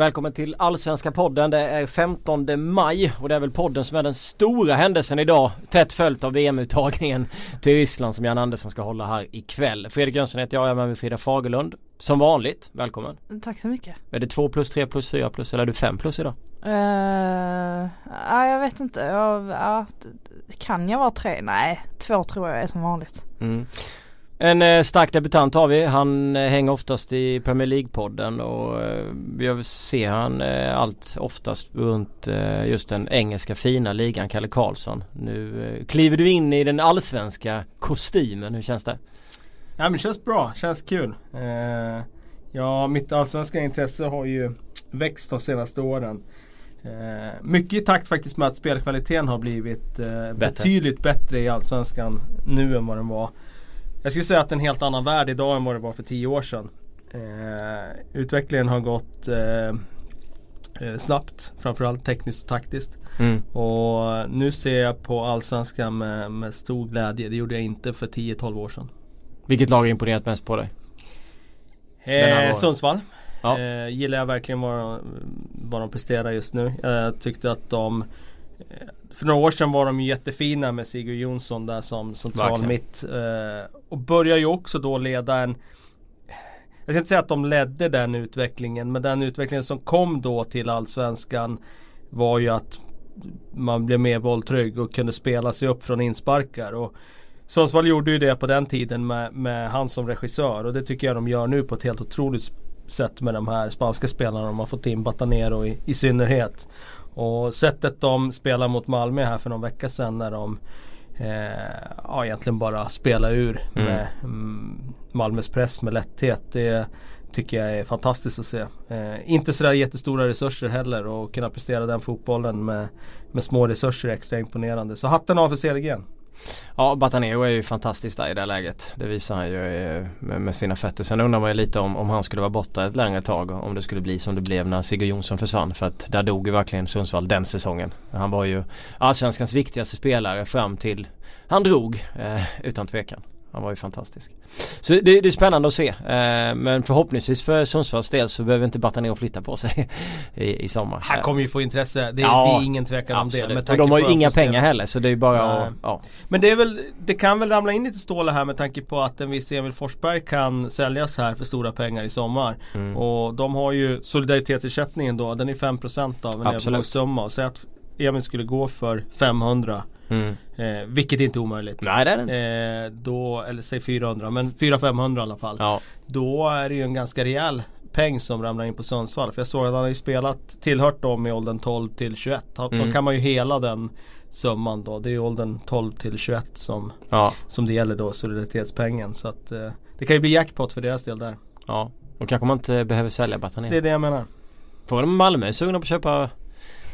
Välkommen till Allsvenska podden. Det är 15 maj och det är väl podden som är den stora händelsen idag. Tätt följt av VM-uttagningen till Ryssland som Jan Andersson ska hålla här ikväll. Fredrik Jönsson heter jag, jag är med mig Frida Fagerlund. Som vanligt, välkommen. Tack så mycket. Är det 2 plus, 3 plus, 4 plus eller är du 5 plus idag? Uh, ja, jag vet inte. Jag, ja, kan jag vara 3? Nej, 2 tror jag är som vanligt. Mm. En eh, stark debutant har vi. Han eh, hänger oftast i Premier League-podden och eh, jag ser han eh, allt oftast runt eh, just den engelska fina ligan, Kalle Karlsson. Nu eh, kliver du in i den allsvenska kostymen. Hur känns det? Ja men det känns bra, känns kul. Eh, ja, mitt allsvenska intresse har ju växt de senaste åren. Eh, mycket i takt faktiskt med att spelkvaliteten har blivit eh, bättre. betydligt bättre i Allsvenskan nu än vad den var jag skulle säga att det är en helt annan värld idag än vad det var för tio år sedan. Eh, utvecklingen har gått eh, eh, snabbt, framförallt tekniskt och taktiskt. Mm. Och nu ser jag på Allsvenskan med, med stor glädje. Det gjorde jag inte för 10-12 år sedan. Vilket lag har imponerat mest på dig? Eh, Sundsvall. Ja. Eh, gillar jag verkligen vad, vad de presterar just nu. Jag tyckte att de för några år sedan var de jättefina med Sigurd Jonsson där som central mitt. Eh, och börjar ju också då leda en Jag ska inte säga att de ledde den utvecklingen men den utvecklingen som kom då till Allsvenskan var ju att man blev mer bolltrygg och kunde spela sig upp från insparkar. Och Sundsvall gjorde ju det på den tiden med, med han som regissör och det tycker jag de gör nu på ett helt otroligt sätt med de här spanska spelarna de har fått in, Batanero i, i synnerhet. Och sättet de spelar mot Malmö här för någon vecka sedan när de eh, ja, egentligen bara spelar ur mm. med mm, Malmös press med lätthet. Det tycker jag är fantastiskt att se. Eh, inte sådär jättestora resurser heller och kunna prestera den fotbollen med, med små resurser är extra imponerande. Så hatten av för Cedergren. Ja, Batanero är ju fantastisk där i det läget. Det visar han ju eh, med, med sina fötter. Sen undrar man ju lite om, om han skulle vara borta ett längre tag. Om det skulle bli som det blev när Sigurd Jonsson försvann. För att där dog ju verkligen Sundsvall den säsongen. Han var ju allsvenskans viktigaste spelare fram till han drog eh, utan tvekan. Han var ju fantastisk. Så det, det är spännande att se. Eh, men förhoppningsvis för Sundsvalls del så behöver inte Batanero flytta på sig i, i sommar. Han kommer ju få intresse. Det, ja, det är ingen tvekan absolut. om det. och de har ju inga pengar heller så det är ju bara att, ja. Men det är väl, det kan väl ramla in lite stålar här med tanke på att en viss Emil Forsberg kan säljas här för stora pengar i sommar. Mm. Och de har ju solidaritetsersättningen då, den är 5% av en övergångssumma. Säg att Emil skulle gå för 500 Mm. Eh, vilket inte är omöjligt. Nej det är det inte. Eh, då, eller säg 400 men 400-500 i alla fall. Ja. Då är det ju en ganska rejäl peng som ramlar in på Sundsvall. För jag såg att han har ju spelat, tillhört dem i åldern 12 till 21. Mm. Då kan man ju hela den summan då. Det är ju åldern 12 till 21 som, ja. som det gäller då, solidaritetspengen. Så att eh, det kan ju bli jackpot för deras del där. Ja, och kanske man inte behöver sälja Batanero. Det är det jag menar. Frågan om Malmö sugna på att köpa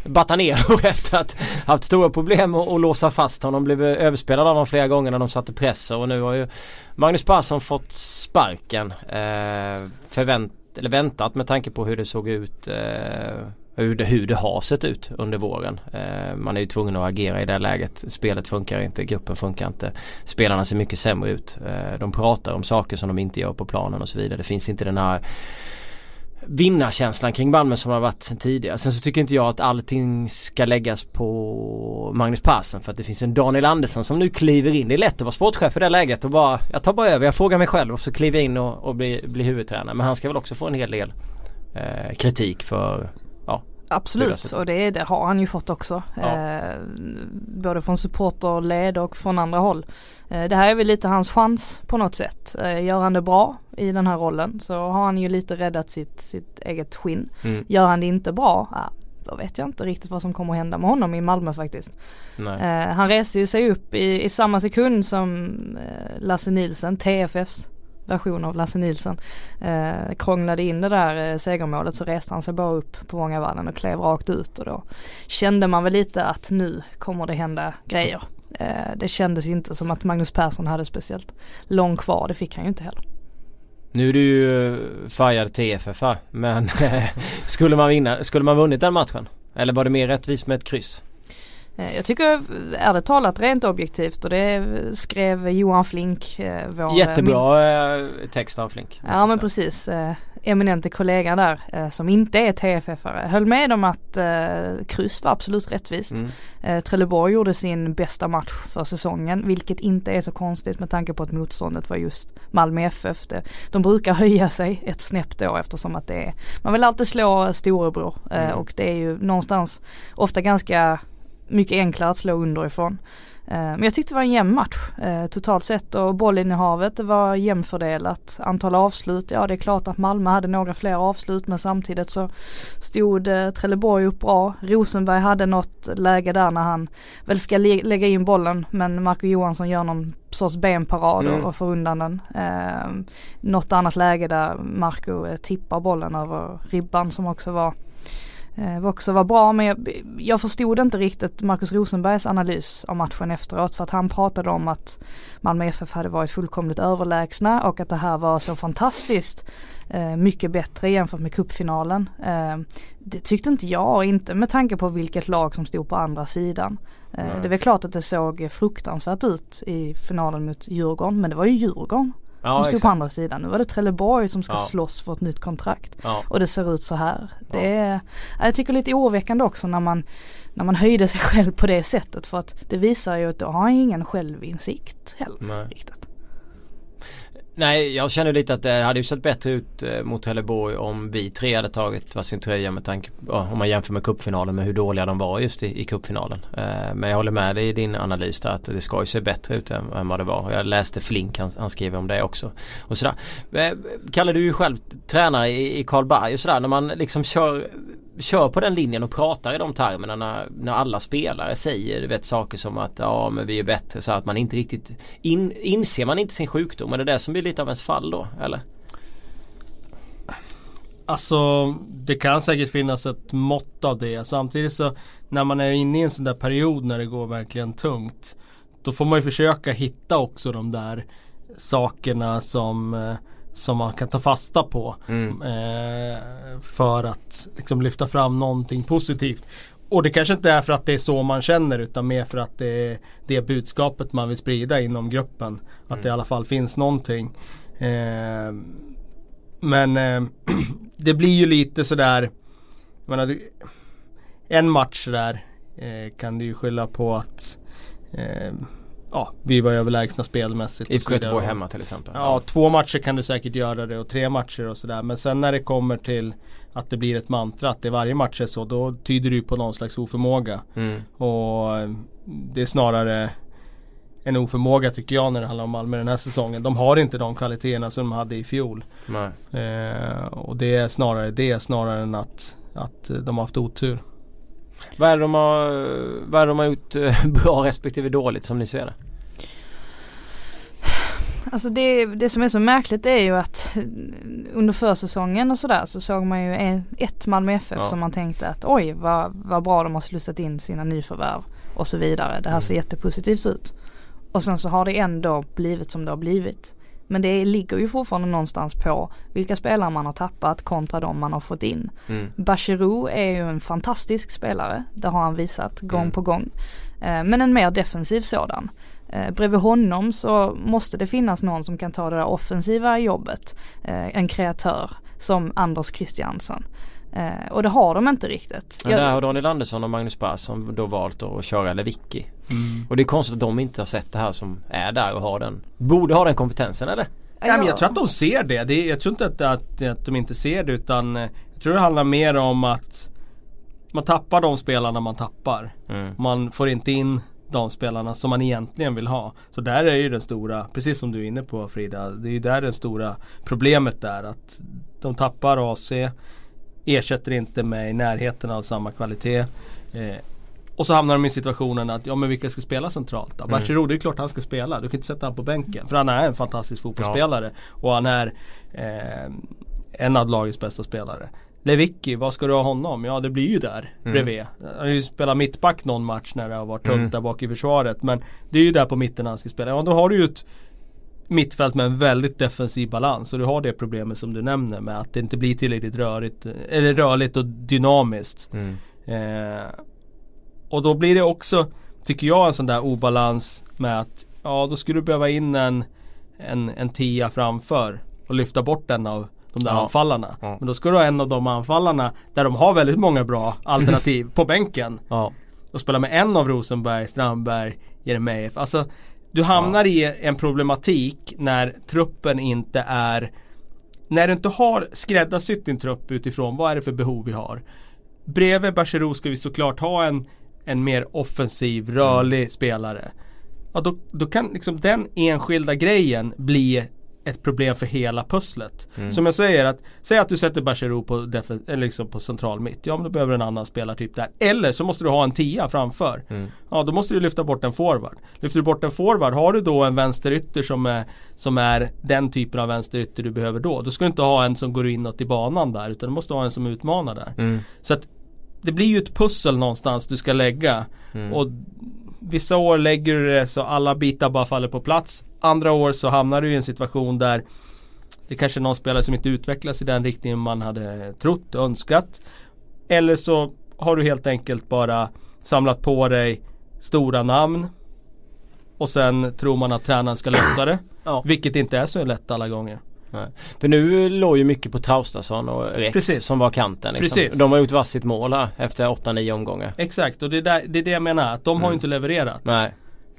Batanero efter att haft stora problem att, att låsa fast honom. Blev överspelad av honom flera gånger när de satte press och nu har ju Magnus Persson fått sparken. Eh, förvänt, eller väntat med tanke på hur det såg ut eh, hur det, hur det har sett ut under våren. Eh, man är ju tvungen att agera i det läget. Spelet funkar inte, gruppen funkar inte. Spelarna ser mycket sämre ut. Eh, de pratar om saker som de inte gör på planen och så vidare. Det finns inte den här vinnarkänslan kring Malmö som har varit sen tidigare. Sen så tycker inte jag att allting ska läggas på Magnus Persson för att det finns en Daniel Andersson som nu kliver in. Det är lätt att vara sportchef i det läget och bara Jag tar bara över, jag frågar mig själv och så kliver jag in och, och blir, blir huvudtränare. Men han ska väl också få en hel del eh, kritik för Absolut och det, det, har han ju fått också. Ja. Eh, både från supporterled och från andra håll. Eh, det här är väl lite hans chans på något sätt. Eh, gör han det bra i den här rollen så har han ju lite räddat sitt, sitt eget skinn. Mm. Gör han det inte bra, ja, då vet jag inte riktigt vad som kommer att hända med honom i Malmö faktiskt. Eh, han reser ju sig upp i, i samma sekund som eh, Lasse Nilsen, TFFs version av Lasse Nilsson eh, krånglade in det där eh, segermålet så reste han sig bara upp på Vångavallen och klev rakt ut och då kände man väl lite att nu kommer det hända grejer. Eh, det kändes inte som att Magnus Persson hade speciellt långt kvar, det fick han ju inte heller. Nu är du ju eh, färgad TFF men eh, skulle man vinna, skulle man vunnit den matchen? Eller var det mer rättvist med ett kryss? Eh, jag tycker ärligt talat rent objektivt och det skrev Johan Flink. Eh, vår, Jättebra min... text av Flink. Ja men precis. eminente kollegan där eh, som inte är TFF-are höll med om att eh, kryss var absolut rättvist. Mm. Eh, Trelleborg gjorde sin bästa match för säsongen vilket inte är så konstigt med tanke på att motståndet var just Malmö FF. De brukar höja sig ett snäpp då eftersom att det är, man vill alltid slå storebror eh, mm. och det är ju någonstans ofta ganska mycket enklare att slå underifrån. Eh, men jag tyckte det var en jämn match eh, totalt sett och bollinnehavet var jämnfördelat. Antal avslut, ja det är klart att Malmö hade några fler avslut men samtidigt så stod eh, Trelleborg upp bra. Rosenberg hade något läge där när han väl ska lägga in bollen men Marco Johansson gör någon sorts benparad mm. och får undan den. något annat läge där Marco tippar bollen över ribban som också var eh, också var bra men jag, jag förstod inte riktigt Markus Rosenbergs analys av matchen efteråt för att han pratade om att Malmö FF hade varit fullkomligt överlägsna och att det här var så fantastiskt eh, mycket bättre jämfört med cupfinalen. Eh, det tyckte inte jag, inte med tanke på vilket lag som stod på andra sidan. Eh, det väl klart att det såg fruktansvärt ut i finalen mot Djurgården men det var ju Djurgården ja, som stod på andra sidan. Nu var det Trelleborg som ska ja. slåss för ett nytt kontrakt. Ja. Och det ser ut så här. Det är, jag tycker lite oroväckande också när man, när man höjde sig själv på det sättet. För att det visar ju att då har han ingen självinsikt heller Nej. riktigt. Nej, jag känner lite att det hade ju sett bättre ut eh, mot Trelleborg om vi tre hade tagit varsin tröja med tanke på, om man jämför med kuppfinalen med hur dåliga de var just i, i cupfinalen. Eh, men jag håller med dig i din analys där att det ska ju se bättre ut än, än vad det var. Jag läste Flink, han, han skrev om det också. Och sådär. Eh, Kalle du är ju själv tränare i, i Karlberg och sådär när man liksom kör kör på den linjen och pratar i de termerna när, när alla spelare säger vet, saker som att ja men vi är bättre så att man inte riktigt in, inser man inte sin sjukdom. Är det det som blir lite av ens fall då eller? Alltså det kan säkert finnas ett mått av det. Samtidigt så när man är inne i en sån där period när det går verkligen tungt. Då får man ju försöka hitta också de där sakerna som eh, som man kan ta fasta på. Mm. Eh, för att liksom lyfta fram någonting positivt. Och det kanske inte är för att det är så man känner utan mer för att det är det budskapet man vill sprida inom gruppen. Att mm. det i alla fall finns någonting. Eh, men eh, det blir ju lite sådär menar, En match där eh, kan du ju skylla på att eh, ja, vi var överlägsna spelmässigt. I Göteborg hemma till exempel. Ja, två matcher kan du säkert göra det och tre matcher och sådär. Men sen när det kommer till att det blir ett mantra att det varje match är så. Då tyder det ju på någon slags oförmåga. Mm. Och eh, det är snarare en oförmåga tycker jag när det handlar om Malmö den här säsongen. De har inte de kvaliteterna som de hade i fjol. Eh, och det är snarare det snarare än att, att de har haft otur. Vad är det de har, vad är de har gjort eh, bra respektive dåligt som ni ser det? Alltså det, det som är så märkligt är ju att under försäsongen och sådär så såg man ju ett Malmö FF ja. som man tänkte att oj vad, vad bra de har slussat in sina nyförvärv och så vidare. Det här ser mm. jättepositivt ut. Och sen så har det ändå blivit som det har blivit. Men det ligger ju fortfarande någonstans på vilka spelare man har tappat kontra de man har fått in. Mm. Bachirou är ju en fantastisk spelare, det har han visat gång mm. på gång. Eh, men en mer defensiv sådan. Eh, bredvid honom så måste det finnas någon som kan ta det där offensiva jobbet. Eh, en kreatör som Anders Christiansen. Eh, och det har de inte riktigt. Men där har Daniel Andersson och Magnus som då valt att köra Lewicki. Mm. Och det är konstigt att de inte har sett det här som är där och har den, borde ha den kompetensen eller? Ja, men jag tror att de ser det. det är, jag tror inte att, att, att de inte ser det utan eh, jag tror det handlar mer om att man tappar de spelarna man tappar. Mm. Man får inte in de spelarna som man egentligen vill ha. Så där är ju den stora, precis som du är inne på Frida, det är ju där det stora problemet är att de tappar AC ersätter inte med i närheten av samma kvalitet. Eh, och så hamnar de i situationen att, ja men vilka ska spela centralt då? Mm. Bachirou, det är klart han ska spela. Du kan inte sätta honom på bänken. För han är en fantastisk fotbollsspelare. Ja. Och han är eh, en av lagets bästa spelare. Lewicki, vad ska du ha honom? Ja det blir ju där mm. bredvid. Han har ju spelat mittback någon match när det har varit tungt mm. där bak i försvaret. Men det är ju där på mitten han ska spela. Ja då har du ju ett mittfält med en väldigt defensiv balans. Och du har det problemet som du nämner med att det inte blir tillräckligt rörigt, eller rörligt och dynamiskt. Mm. Eh, och då blir det också, tycker jag, en sån där obalans med att ja, då skulle du behöva in en, en, en tia framför och lyfta bort en av De där ja. anfallarna. Ja. Men då ska du ha en av de anfallarna där de har väldigt många bra alternativ på bänken. Ja. Och spela med en av Rosenberg, Strandberg, Jeremejeff. Alltså du hamnar i en problematik när truppen inte är när du inte har skräddarsytt din trupp utifrån vad är det för behov vi har. Bredvid Bachirou ska vi såklart ha en, en mer offensiv, rörlig mm. spelare. Ja, då, då kan liksom den enskilda grejen bli ett problem för hela pusslet. Mm. Som jag säger att, säg att du sätter Bachirou på, liksom på central mitt. Ja men då behöver en annan spelartyp där. Eller så måste du ha en tia framför. Mm. Ja då måste du lyfta bort en forward. Lyfter du bort en forward, har du då en vänsterytter som är, som är den typen av vänsterytter du behöver då. Då ska du inte ha en som går inåt i banan där utan du måste ha en som utmanar där. Mm. Så att det blir ju ett pussel någonstans du ska lägga. Mm. Och Vissa år lägger du det så alla bitar bara faller på plats. Andra år så hamnar du i en situation där det kanske är någon spelare som inte utvecklas i den riktningen man hade trott och önskat. Eller så har du helt enkelt bara samlat på dig stora namn. Och sen tror man att tränaren ska lösa det. Ja. Vilket inte är så lätt alla gånger. Nej. För nu låg ju mycket på Traustason och Rex Precis. som var kanten. Liksom. Precis. De har gjort varsitt mål här efter 8-9 omgångar. Exakt och det är, där, det är det jag menar att de mm. har inte levererat. Nej.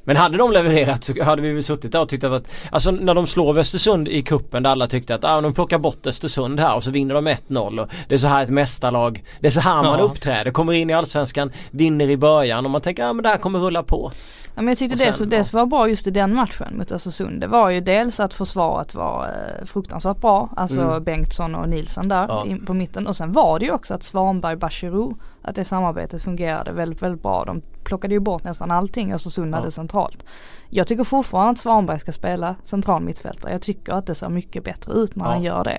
Men hade de levererat så hade vi väl suttit där och tyckt att Alltså när de slår Östersund i kuppen där alla tyckte att ah, de plockar bort Östersund här och så vinner de 1-0 och Det är så här ett mästarlag Det är så här man uppträder, kommer in i Allsvenskan, vinner i början och man tänker att ah, det här kommer rulla på. Ja, men jag tyckte det, som, det som var bra just i den matchen mot Östersund det var ju dels att försvaret var eh, fruktansvärt bra. Alltså mm. Bengtsson och Nilsson där ja. in, på mitten. Och sen var det ju också att Svanberg, Bachirou, att det samarbetet fungerade väldigt, väldigt bra. De plockade ju bort nästan allting Östersund ja. hade centralt. Jag tycker fortfarande att Svanberg ska spela central mittfältare. Jag tycker att det ser mycket bättre ut när ja. han gör det.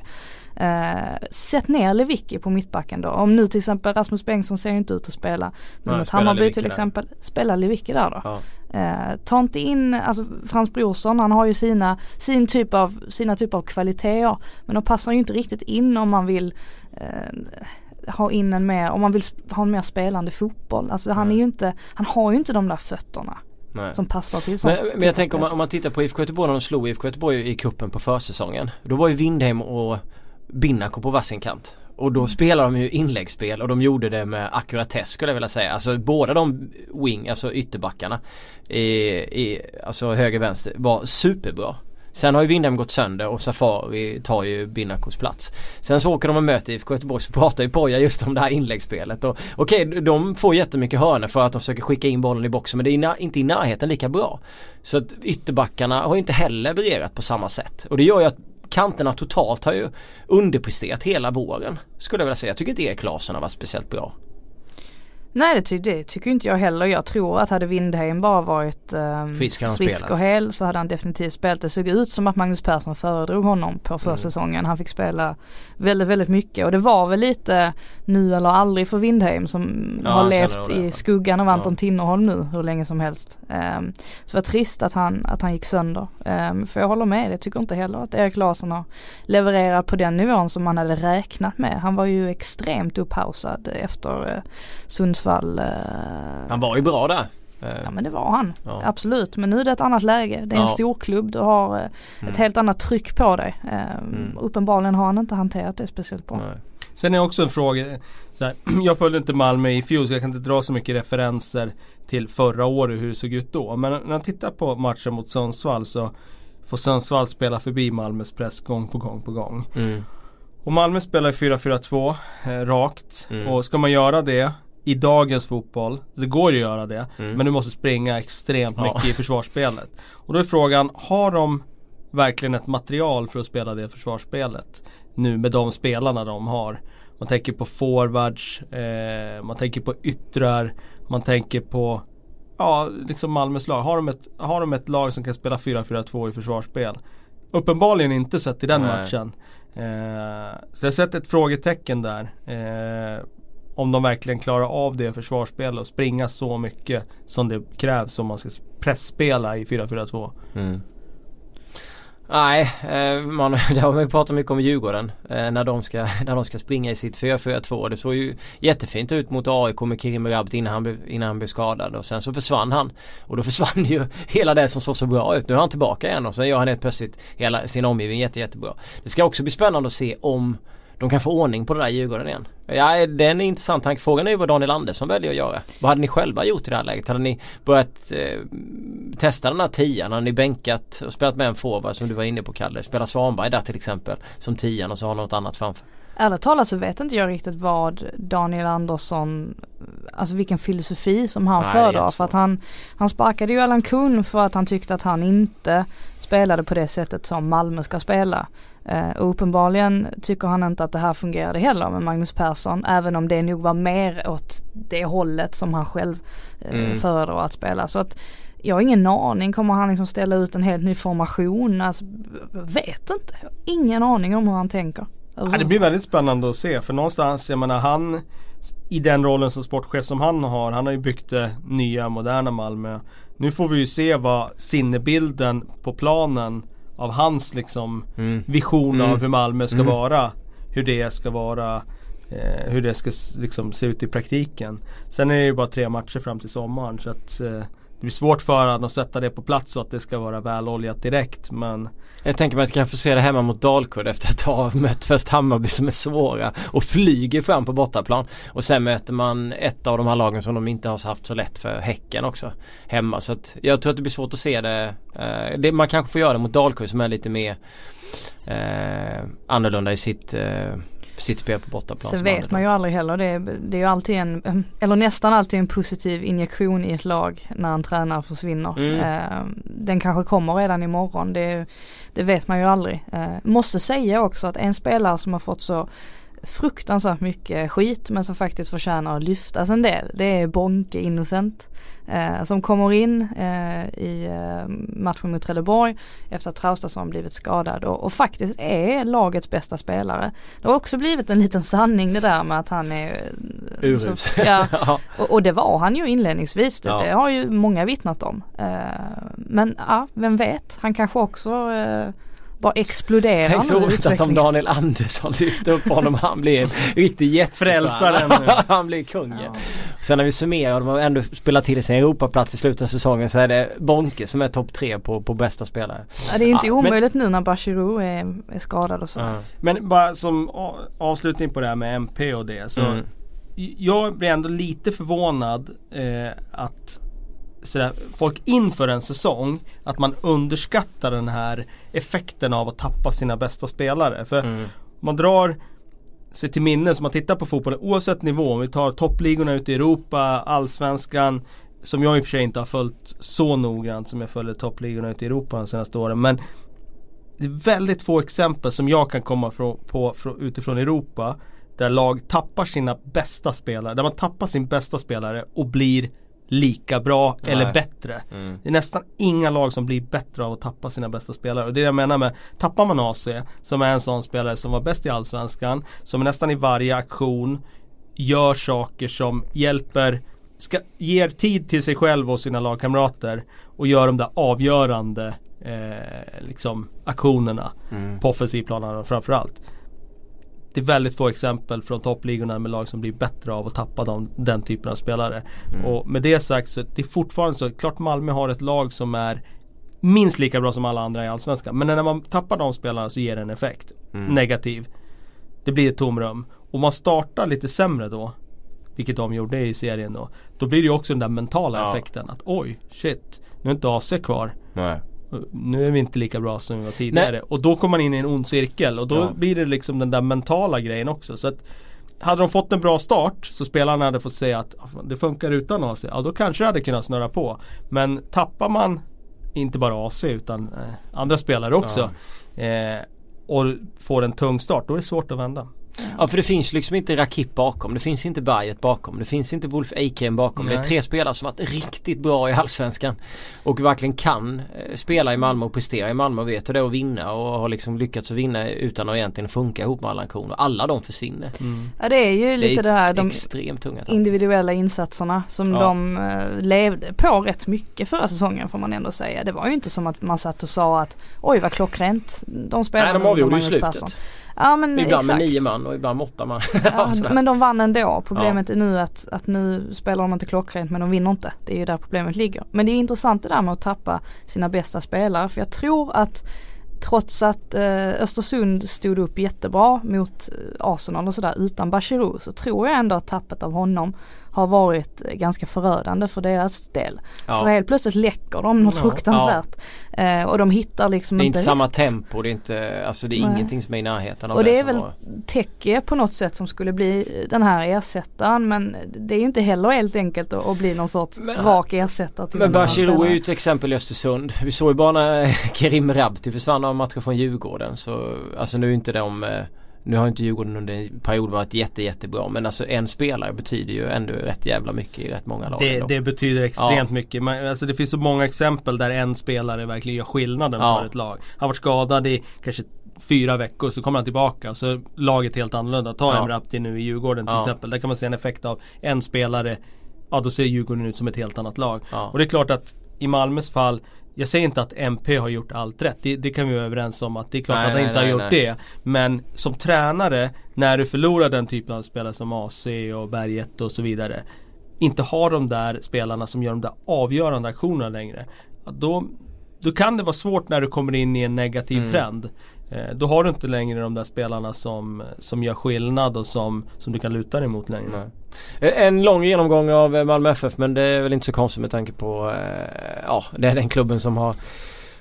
Eh, sätt ner Lewicki på mittbacken då. Om nu till exempel Rasmus Bengtsson ser inte ut att spela. Nu mot Hammarby till exempel. Där. Spela Lewicki där då. Ja. Eh, ta inte in, alltså Frans Brorsson han har ju sina, sin typ av, sina typer av kvaliteter. Men de passar ju inte riktigt in om man vill eh, ha in en mer, om man vill ha en mer spelande fotboll. Alltså han är ju inte, han har ju inte de där fötterna. Nej. Som passar till sånt. Men, men jag tänker om man, om man, tittar på IFK Göteborg när de slog IFK Göteborg i kuppen på försäsongen. Då var ju Windheim och Binnako på varsin kant. Och då mm. spelar de ju inläggsspel och de gjorde det med ackuratess skulle jag vilja säga. Alltså båda de wing, alltså ytterbackarna i, i alltså höger vänster var superbra. Sen har ju Windhem gått sönder och Safari tar ju Binnakos plats. Sen så åker de och möter IFK Göteborg så pratar ju Poja just om det här inläggsspelet. Okej, okay, de får jättemycket hörnor för att de försöker skicka in bollen i boxen men det är inte i närheten lika bra. Så att ytterbackarna har inte heller levererat på samma sätt. Och det gör ju att kanterna totalt har ju underpresterat hela våren. Skulle jag vilja säga. Jag tycker inte Erik Larsson har varit speciellt bra. Nej det, ty det tycker inte jag heller. Jag tror att hade Windheim bara varit um, frisk, frisk och hel så hade han definitivt spelat. Det såg ut som att Magnus Persson föredrog honom på försäsongen. Mm. Han fick spela väldigt, väldigt mycket och det var väl lite nu eller aldrig för Windheim som ja, har levt i skuggan av Anton ja. Tinnerholm nu hur länge som helst. Um, så det var trist att han, att han gick sönder. Um, för jag håller med, jag tycker inte heller att Erik Larsson har levererat på den nivån som man hade räknat med. Han var ju extremt upphausad efter uh, Sundsvall. Eh, han var ju bra där. Ja men det var han. Ja. Absolut. Men nu är det ett annat läge. Det är ja. en stor klubb. Du har eh, mm. ett helt annat tryck på dig. Eh, mm. Uppenbarligen har han inte hanterat det speciellt bra. Nej. Sen är också en fråga. Här, jag följde inte Malmö i fjol så jag kan inte dra så mycket referenser till förra året hur det såg ut då. Men när jag tittar på matchen mot Sundsvall så får Sundsvall spela förbi Malmös press gång på gång på gång. Mm. Och Malmö spelar 4-4-2 eh, rakt. Mm. Och ska man göra det i dagens fotboll, det går ju att göra det, mm. men du måste springa extremt mycket ja. i försvarsspelet. Och då är frågan, har de verkligen ett material för att spela det försvarsspelet? Nu med de spelarna de har. Man tänker på forwards, eh, man tänker på yttrar, man tänker på Ja, liksom Malmös lag. Har de ett, har de ett lag som kan spela 4-4-2 i försvarsspel? Uppenbarligen inte sett i den Nej. matchen. Eh, så jag sätter ett frågetecken där. Eh, om de verkligen klarar av det försvarsspelet och springa så mycket som det krävs om man ska pressspela i 4-4-2. Mm. Nej, eh, man, det har man ju pratat mycket om i Djurgården. Eh, när, de ska, när de ska springa i sitt 4-4-2. Det såg ju jättefint ut mot AIK med Kirim Rabt innan han, blev, innan han blev skadad. Och sen så försvann han. Och då försvann ju hela det som såg så bra ut. Nu är han tillbaka igen och sen gör han helt plötsligt hela sin omgivning jätte, jättebra. Det ska också bli spännande att se om de kan få ordning på det där Djurgården igen. Ja, det är en intressant tanke. Frågan är ju vad Daniel Andersson väljer att göra. Vad hade ni själva gjort i det här läget? Hade ni börjat eh, testa den här tian? Hade ni bänkat och spelat med en forward som du var inne på Kalle? Spela Svanberg där till exempel som tian och så har något annat framför. Ärligt talat så vet inte jag riktigt vad Daniel Andersson, alltså vilken filosofi som han föredrar. För att han, han sparkade ju Allan Kuhn för att han tyckte att han inte spelade på det sättet som Malmö ska spela. Uh, och uppenbarligen tycker han inte att det här fungerade heller med Magnus Persson. Även om det nog var mer åt det hållet som han själv uh, mm. föredrar att spela. Så att jag har ingen aning. Kommer han liksom ställa ut en helt ny formation? Alltså, vet inte. Jag har ingen aning om hur han tänker. Ja, det blir väldigt spännande att se för någonstans, jag menar han i den rollen som sportchef som han har, han har ju byggt det nya moderna Malmö. Nu får vi ju se vad sinnebilden på planen av hans liksom mm. vision mm. av hur Malmö ska mm. vara. Hur det ska vara eh, hur det ska liksom se ut i praktiken. Sen är det ju bara tre matcher fram till sommaren så att eh, det blir svårt för honom att sätta det på plats så att det ska vara väloljat direkt men Jag tänker mig att kan få se det hemma mot Dalkurd efter att ha mött först Hammarby som är svåra och flyger fram på bortaplan. Och sen möter man ett av de här lagen som de inte har haft så lätt för Häcken också hemma. Så att jag tror att det blir svårt att se det. Eh, det man kanske får göra det mot Dalkurd som är lite mer eh, annorlunda i sitt eh, sitt spel på bortaplan. Sen vet man ju aldrig heller. Det är, det är ju alltid en, eller nästan alltid en positiv injektion i ett lag när en tränare försvinner. Mm. Eh, den kanske kommer redan imorgon. Det, det vet man ju aldrig. Eh, måste säga också att en spelare som har fått så fruktansvärt mycket skit men som faktiskt förtjänar att lyftas en del. Det är Bonke Innocent eh, som kommer in eh, i eh, matchen mot Trelleborg efter att Traustason blivit skadad och, och, faktiskt är lagets bästa spelare. Det har också blivit en liten sanning det där med att han är eh, Urus. Ja, och, och, det var han ju inledningsvis. Det, ja. det har ju många vittnat om. Eh, men ja, vem vet, han kanske också eh, bara exploderar Tänk så roligt att om Daniel Andersson lyfter upp honom han blir en riktig jättefrälsare. han blir kungen. Ja. Sen när vi summerar och de har ändå spelat till sig en Europaplats i slutet av säsongen så är det Bonke som är topp tre på, på bästa spelare. Ja, det är inte ja, omöjligt men... nu när Bachirou är, är skadad och så. Ja. Men bara som avslutning på det här med MP och det så mm. Jag blir ändå lite förvånad eh, att sådär, folk inför en säsong att man underskattar den här effekten av att tappa sina bästa spelare. För mm. man drar sig till minne, som man tittar på fotbollen oavsett nivå, om vi tar toppligorna ute i Europa, allsvenskan som jag i och för sig inte har följt så noggrant som jag följer toppligorna ute i Europa de senaste åren. Men det är väldigt få exempel som jag kan komma från, på, från, utifrån Europa där lag tappar sina bästa spelare, där man tappar sin bästa spelare och blir lika bra Nej. eller bättre. Mm. Det är nästan inga lag som blir bättre av att tappa sina bästa spelare. Och det jag menar med, tappar man AC som är en sån spelare som var bäst i Allsvenskan, som nästan i varje aktion gör saker som hjälper, ska, ger tid till sig själv och sina lagkamrater och gör de där avgörande eh, liksom aktionerna mm. på offensivplanen framförallt det är väldigt få exempel från toppligorna med lag som blir bättre av att tappa dem, den typen av spelare. Mm. Och med det sagt så det är fortfarande så, klart Malmö har ett lag som är minst lika bra som alla andra i Allsvenskan. Men när man tappar de spelarna så ger det en effekt. Mm. Negativ. Det blir ett tomrum. Och man startar lite sämre då. Vilket de gjorde i serien då. Då blir det ju också den där mentala ja. effekten. Att oj, shit. Nu är inte AC kvar. Nej nu är vi inte lika bra som vi var tidigare. Nej. Och då kommer man in i en ond cirkel och då ja. blir det liksom den där mentala grejen också. Så att hade de fått en bra start så spelarna hade fått säga att det funkar utan AC. Ja då kanske det hade kunnat snurra på. Men tappar man inte bara AC utan eh, andra spelare också. Ja. Eh, och får en tung start då är det svårt att vända. Ja för det finns liksom inte Rakip bakom. Det finns inte Bayet bakom. Det finns inte Wolf Eikrem bakom. Nej. Det är tre spelare som varit riktigt bra i Allsvenskan. Och verkligen kan eh, spela i Malmö och prestera i Malmö och vet hur det är att vinna och har liksom lyckats att vinna utan att egentligen funka ihop med Allan Kron. Och alla de försvinner. Mm. Ja det är ju lite det, det här de extremt tunga individuella insatserna som ja. de uh, levde på rätt mycket förra säsongen får man ändå säga. Det var ju inte som att man satt och sa att oj vad klockrent de spelar Nej de avgjorde ju slutet. Persson. Ja men Ibland exakt. med nio man och ibland med åtta man. ja, men de vann ändå. Problemet ja. är nu att, att nu spelar de inte klockrent men de vinner inte. Det är ju där problemet ligger. Men det är intressant det där med att tappa sina bästa spelare för jag tror att trots att eh, Östersund stod upp jättebra mot eh, Arsenal och sådär utan Bachirou så tror jag ändå att tappet av honom har varit ganska förödande för deras del. Ja. För helt plötsligt läcker de något ja. fruktansvärt. Ja. Eh, och de hittar liksom inte Det är inte, samma rätt. tempo, det är inte, alltså det är Nej. ingenting som är i närheten av Och det, det är väl. Teke på något sätt som skulle bli den här ersättaren men det är ju inte heller helt enkelt att, att bli någon sorts men, rak ersättare. Till men Bachirou är ju ett exempel i Östersund. Vi såg ju bara när Kerim Rabti försvann av matchen från Djurgården så alltså nu är inte de eh, nu har inte Djurgården under en period varit jätte, jättebra men alltså en spelare betyder ju ändå rätt jävla mycket i rätt många lag. Det, det betyder extremt ja. mycket. Man, alltså det finns så många exempel där en spelare verkligen gör skillnaden ja. för ett lag. Han har varit skadad i kanske fyra veckor så kommer han tillbaka och så är laget helt annorlunda. Ta ja. Rapti nu i Djurgården till ja. exempel. Där kan man se en effekt av en spelare Ja då ser Djurgården ut som ett helt annat lag. Ja. Och det är klart att i Malmös fall jag säger inte att MP har gjort allt rätt. Det, det kan vi vara överens om att det är klart nej, att han inte nej, har gjort nej. det. Men som tränare, när du förlorar den typen av spelare som AC och Berget och så vidare. Inte har de där spelarna som gör de där avgörande aktionerna längre. Då, då kan det vara svårt när du kommer in i en negativ mm. trend. Eh, då har du inte längre de där spelarna som, som gör skillnad och som, som du kan luta dig mot längre. Nej. Eh, en lång genomgång av eh, Malmö FF men det är väl inte så konstigt med tanke på Ja det är den klubben som har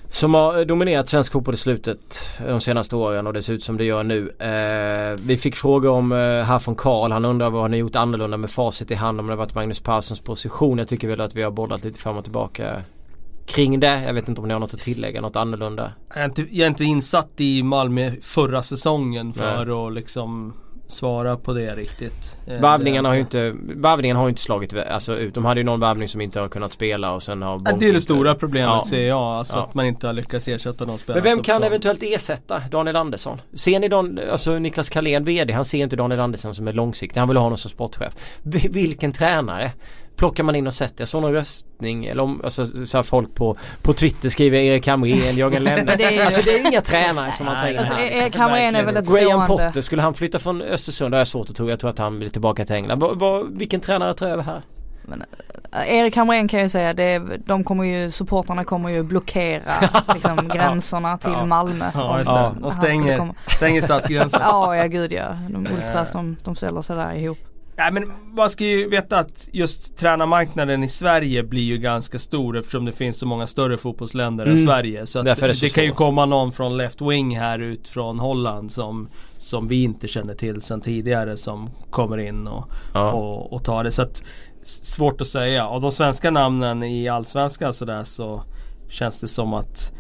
som har dominerat svensk fotboll i slutet de senaste åren och det ser ut som det gör nu. Eh, vi fick frågor om eh, här från Karl. Han undrar vad har ni gjort annorlunda med facit i hand om det varit Magnus Perssons position. Jag tycker väl att vi har bollat lite fram och tillbaka kring det. Jag vet inte om ni har något att tillägga, något annorlunda? Jag är inte, jag är inte insatt i Malmö förra säsongen för Nej. att liksom svara på det riktigt. Eh, Varvningarna har ju inte, varvningen har inte slagit alltså, ut. De hade ju någon varvning som inte har kunnat spela och sen har Det är det stora problemet ja. ser jag. Alltså ja. att man inte har lyckats ersätta någon spelare. Men vem kan eventuellt ersätta Daniel Andersson? Ser ni Don, alltså Niklas Carlén VD, han ser inte Daniel Andersson som är långsiktig. Han vill ha honom som sportchef. Vilken tränare plockar man in och sätter. Jag såg någon röstning eller om, alltså, så folk på, på Twitter skriver Erik Hamrén, Jörgen Lennart. alltså det är inga tränare som man tänker alltså, Erik Hamrén är väl ett Graham stående. Potter, skulle han flytta från Östersund? Det har jag svårt att tro. Jag tror att han vill tillbaka till England. Va, va, vilken tränare tar över här? Men, äh, Erik Hamrén kan jag säga, det, de kommer ju, supporterna kommer ju blockera liksom, gränserna till ja. Malmö. Ja, just det. Och stänger, stänger stadsgränsen. ja, ja gud ja. De ultras de, de ställer sig där ihop. Nej men man ska ju veta att just tränarmarknaden i Sverige blir ju ganska stor eftersom det finns så många större fotbollsländer mm. än Sverige. Så, det, det, det kan ju komma någon från Left Wing här ut från Holland som, som vi inte känner till sedan tidigare som kommer in och, ja. och, och, tar det. Så att, svårt att säga. Av de svenska namnen i Allsvenskan sådär så känns det som att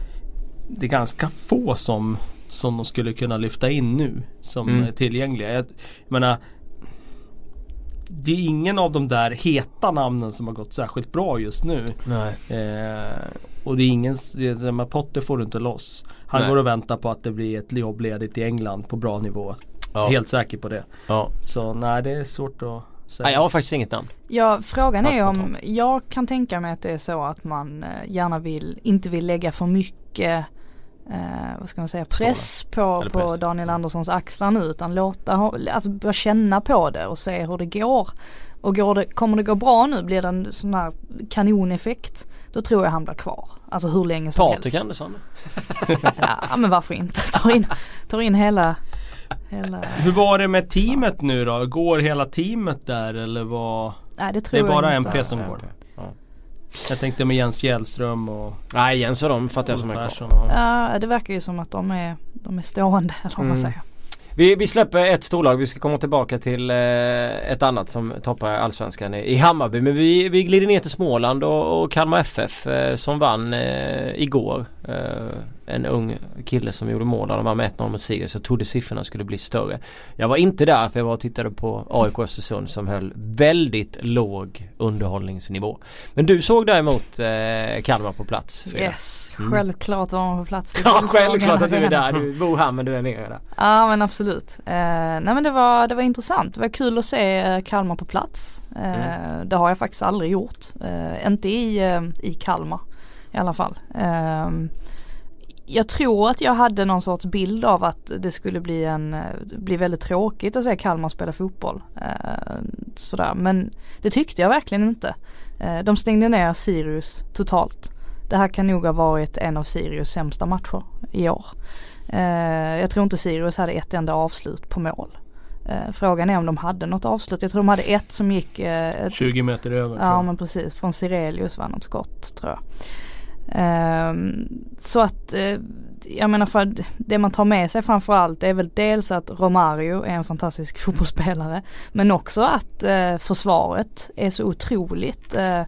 det är ganska få som, som de skulle kunna lyfta in nu som mm. är tillgängliga. Jag, jag menar det är ingen av de där heta namnen som har gått särskilt bra just nu. Eh, och det är ingen, det, med Potter får du inte loss. Han Nej. går och väntar på att det blir ett jobb ledigt i England på bra nivå. Ja. Helt säker på det. Ja. Så nej det är svårt att säga. Nej, jag har faktiskt inget namn. Ja frågan är om, jag kan tänka mig att det är så att man eh, gärna vill, inte vill lägga för mycket eh, vad ska man säga, press på, press. på Daniel Anderssons axlar nu utan låta, alltså börja känna på det och se hur det går. Och går det, kommer det gå bra nu, blir det en sån här kanoneffekt, då tror jag han blir kvar. Alltså hur länge som Patrik helst. Andersson? ja men varför inte, ta in, ta in hela Hela... Hur var det med teamet nu då? Går hela teamet där eller vad? Nej det tror det är bara MP som går? Jag tänkte med Jens Fjällström och Nej Jens och de fattar jag som är kvar. Ja det verkar ju som att de är, de är stående eller vad man mm. säger. Vi, vi släpper ett storlag. Vi ska komma tillbaka till eh, ett annat som toppar allsvenskan i, i Hammarby. Men vi, vi glider ner till Småland och, och Kalmar FF eh, som vann eh, igår. En ung kille som gjorde mål. De var med 1-0 mot Sirius. Jag trodde siffrorna skulle bli större. Jag var inte där för jag var och tittade på AIK Östersund som höll väldigt låg underhållningsnivå. Men du såg däremot eh, Kalmar på plats? Frida. Yes, mm. självklart var man på plats. Ja, självklart att du är där. Du bor här men du är nere där. Ja men absolut. Eh, nej men det var, det var intressant. Det var kul att se eh, Kalmar på plats. Eh, mm. Det har jag faktiskt aldrig gjort. Eh, inte i, eh, i Kalmar i alla fall. Ehm, jag tror att jag hade någon sorts bild av att det skulle bli en, bli väldigt tråkigt att se Kalmar spela fotboll. sådär. Men det tyckte jag verkligen inte. de stängde ner Sirius totalt. Det här kan nog ha varit en av Sirius sämsta matcher i år. jag tror inte Sirius hade ett enda avslut på mål. Eh, frågan är om de hade något avslut. Jag tror de hade ett som gick eh, ett, 20 meter över. Ja men precis. Från Sirelius var något skott tror jag. Um, så att uh, jag menar för det man tar med sig framförallt är väl dels att Romario är en fantastisk fotbollsspelare. Men också att uh, försvaret är så otroligt uh,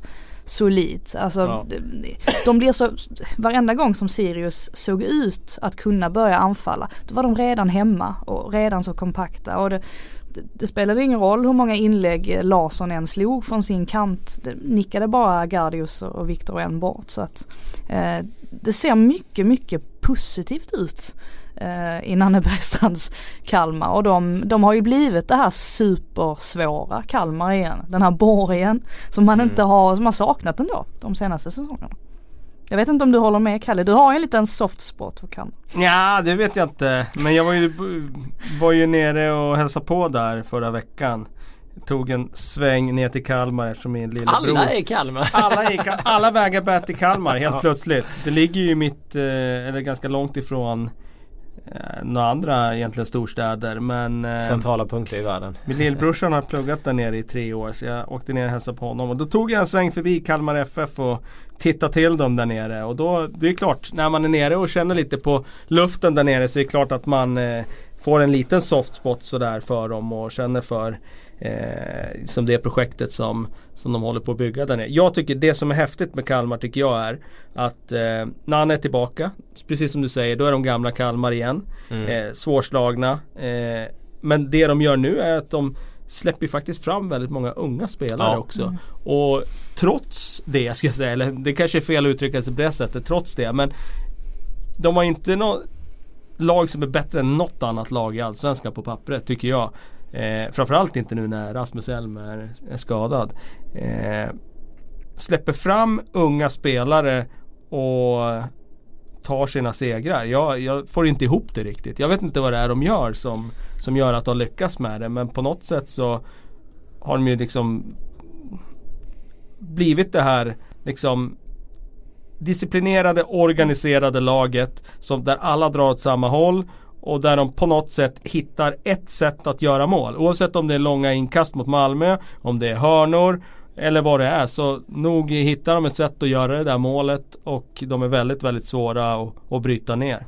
solidt. Alltså ja. de, de blir så, varenda gång som Sirius såg ut att kunna börja anfalla, då var de redan hemma och redan så kompakta. Och det, det, spelade ingen roll hur många inlägg Larsson än slog från sin kant. Det nickade bara Gardius och Viktor en bort. Så att eh, det ser mycket, mycket positivt ut eh, i Nanne Bergstrands Kalmar och de, de har ju blivit det här supersvåra Kalmar igen. Den här borgen som man mm. inte har, som har saknat ändå de senaste säsongerna. Jag vet inte om du håller med Kalle, du har ju en liten soft spot för Kalmar. Ja det vet jag inte. Men jag var ju, var ju nere och hälsade på där förra veckan. Tog en sväng ner till Kalmar eftersom min lillebror Alla är i Kalmar! Alla, är, alla vägar bär till Kalmar helt plötsligt. Det ligger ju mitt, eh, eller ganska långt ifrån några andra egentligen storstäder men eh, Centrala punkter i världen. Min lillbrorsan har pluggat där nere i tre år så jag åkte ner och hälsade på honom. Och då tog jag en sväng förbi Kalmar FF och tittade till dem där nere. Och då det är klart när man är nere och känner lite på luften där nere så är det klart att man eh, får en liten soft spot sådär för dem och känner för eh, som det projektet som, som de håller på att bygga där nere. Jag tycker det som är häftigt med Kalmar tycker jag är att eh, när han är tillbaka, precis som du säger, då är de gamla Kalmar igen. Mm. Eh, svårslagna. Eh, men det de gör nu är att de släpper faktiskt fram väldigt många unga spelare ja. också. Mm. Och trots det ska jag säga, eller det kanske är fel att uttrycka sig på det sättet, trots det. Men de har inte något lag som är bättre än något annat lag i Allsvenskan på pappret tycker jag. Eh, framförallt inte nu när Rasmus Elm är, är skadad. Eh, släpper fram unga spelare och tar sina segrar. Jag, jag, får inte ihop det riktigt. Jag vet inte vad det är de gör som, som gör att de lyckas med det. Men på något sätt så har de ju liksom blivit det här liksom disciplinerade, organiserade laget som där alla drar åt samma håll och där de på något sätt hittar ett sätt att göra mål. Oavsett om det är långa inkast mot Malmö, om det är hörnor eller vad det är. Så nog hittar de ett sätt att göra det där målet och de är väldigt, väldigt svåra att, att bryta ner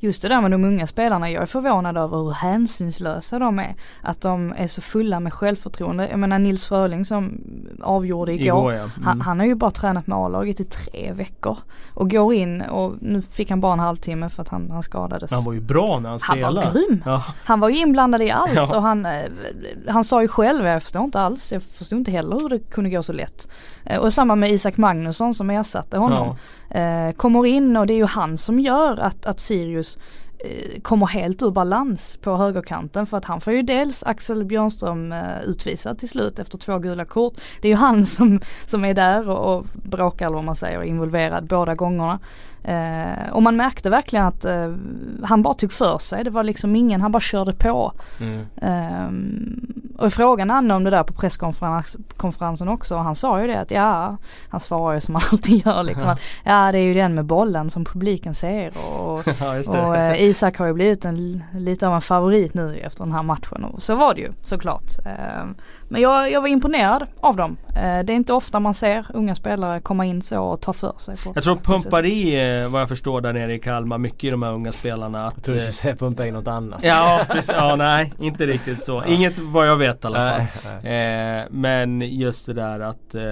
just det där med de unga spelarna, jag är förvånad över hur hänsynslösa de är. Att de är så fulla med självförtroende. Jag menar Nils Fröling som avgjorde igår. igår ja. mm. han, han, har ju bara tränat med A-laget i tre veckor. Och går in och nu fick han bara en halvtimme för att han, han skadades. Han var ju bra när han spelade. Han var grym. Ja. Han var ju inblandad i allt ja. och han, eh, han sa ju själv, jag förstår inte alls, jag förstod inte heller hur det kunde gå så lätt. Eh, och samma med Isak Magnusson som ersatte honom. Eh, kommer in och det är ju han som gör att, att Sirius Eh, kommer helt ur balans på högerkanten för att han får ju dels Axel Björnström eh, utvisad till slut efter två gula kort. Det är ju han som, som är där och, och bråkar eller vad man säger, involverad båda gångerna. Eh, och man märkte verkligen att eh, han bara tog för sig. Det var liksom ingen, han bara körde på. Mm. Eh, och frågan Anne om det där på presskonferensen också och han sa ju det att ja, han svarar ju som han alltid gör liksom. Att, ja det är ju den med bollen som publiken ser och, ja, och eh, Isak har ju blivit en, lite av en favorit nu efter den här matchen och så var det ju såklart. Eh, men jag, jag var imponerad av dem. Eh, det är inte ofta man ser unga spelare komma in så och ta för sig. På jag tror pumpar i vad jag förstår där nere i Kalmar mycket i de här unga spelarna. Att, jag tror du skulle säga pumpa in något annat. Ja, precis, ja nej inte riktigt så. Inget vad jag vet i alla fall. Nej, nej. Eh, men just det där att eh,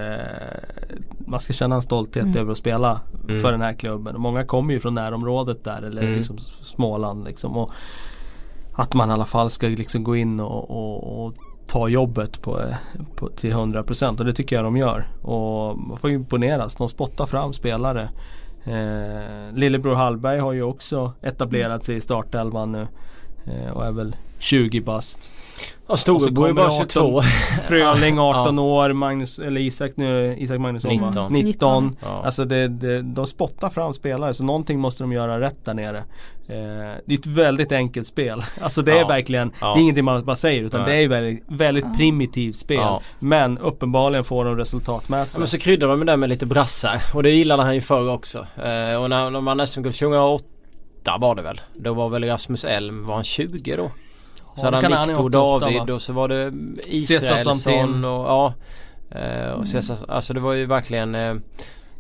man ska känna en stolthet mm. över att spela mm. för den här klubben. Och många kommer ju från närområdet där eller mm. liksom Småland liksom. Och att man i alla fall ska liksom gå in och, och, och ta jobbet på, på, till 100% och det tycker jag de gör. Och man får imponeras. De spottar fram spelare. Eh, Lillebror Hallberg har ju också etablerat sig i startelvan nu. Eh, och är väl 20 bast. Ja Storebror är bara 22. Fröling 18 ja. år, Magnus, eller Isak nu, Isak Magnusson 19. Va? 19. 19. Ja. Alltså det, det, de spottar fram spelare så någonting måste de göra rätt där nere. Eh, det är ett väldigt enkelt spel. Alltså det är ja. verkligen, det är ingenting man bara säger utan Nej. det är väldigt, väldigt primitivt spel. Men uppenbarligen får de resultat med sig. men så kryddar de det med lite brassar och det gillade han ju förr också. Eh, och när, när man SM-guld 2008 var det väl. Då var väl Rasmus Elm, var han 20 då? Så hade han Viktor David och så var det Israelsson och ja. Eh, och Cesar, alltså det var ju verkligen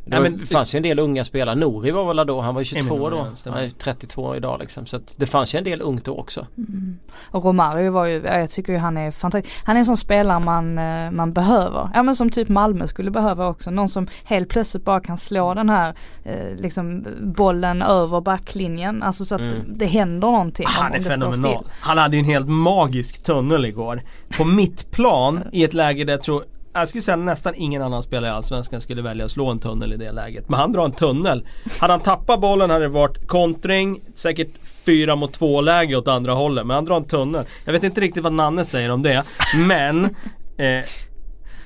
det, ja, men, det fanns ju en del unga spelare. Nori var väl då, han var ju 22 då. Han är 32 idag liksom. Så att det fanns ju en del ungt då också. Mm. Och Romario var ju, jag tycker ju han är fantastisk. Han är en sån spelare man, eh, man behöver. Ja men som typ Malmö skulle behöva också. Någon som helt plötsligt bara kan slå den här eh, liksom bollen över backlinjen. Alltså så att mm. det händer någonting. Han är fenomenal. Han hade ju en helt magisk tunnel igår. På mitt plan i ett läge där jag tror jag skulle säga nästan ingen annan spelare i Allsvenskan skulle välja att slå en tunnel i det läget. Men han drar en tunnel. Hade han tappat bollen hade det varit kontring, säkert fyra mot två läge åt andra hållet. Men han drar en tunnel. Jag vet inte riktigt vad Nanne säger om det. Men eh,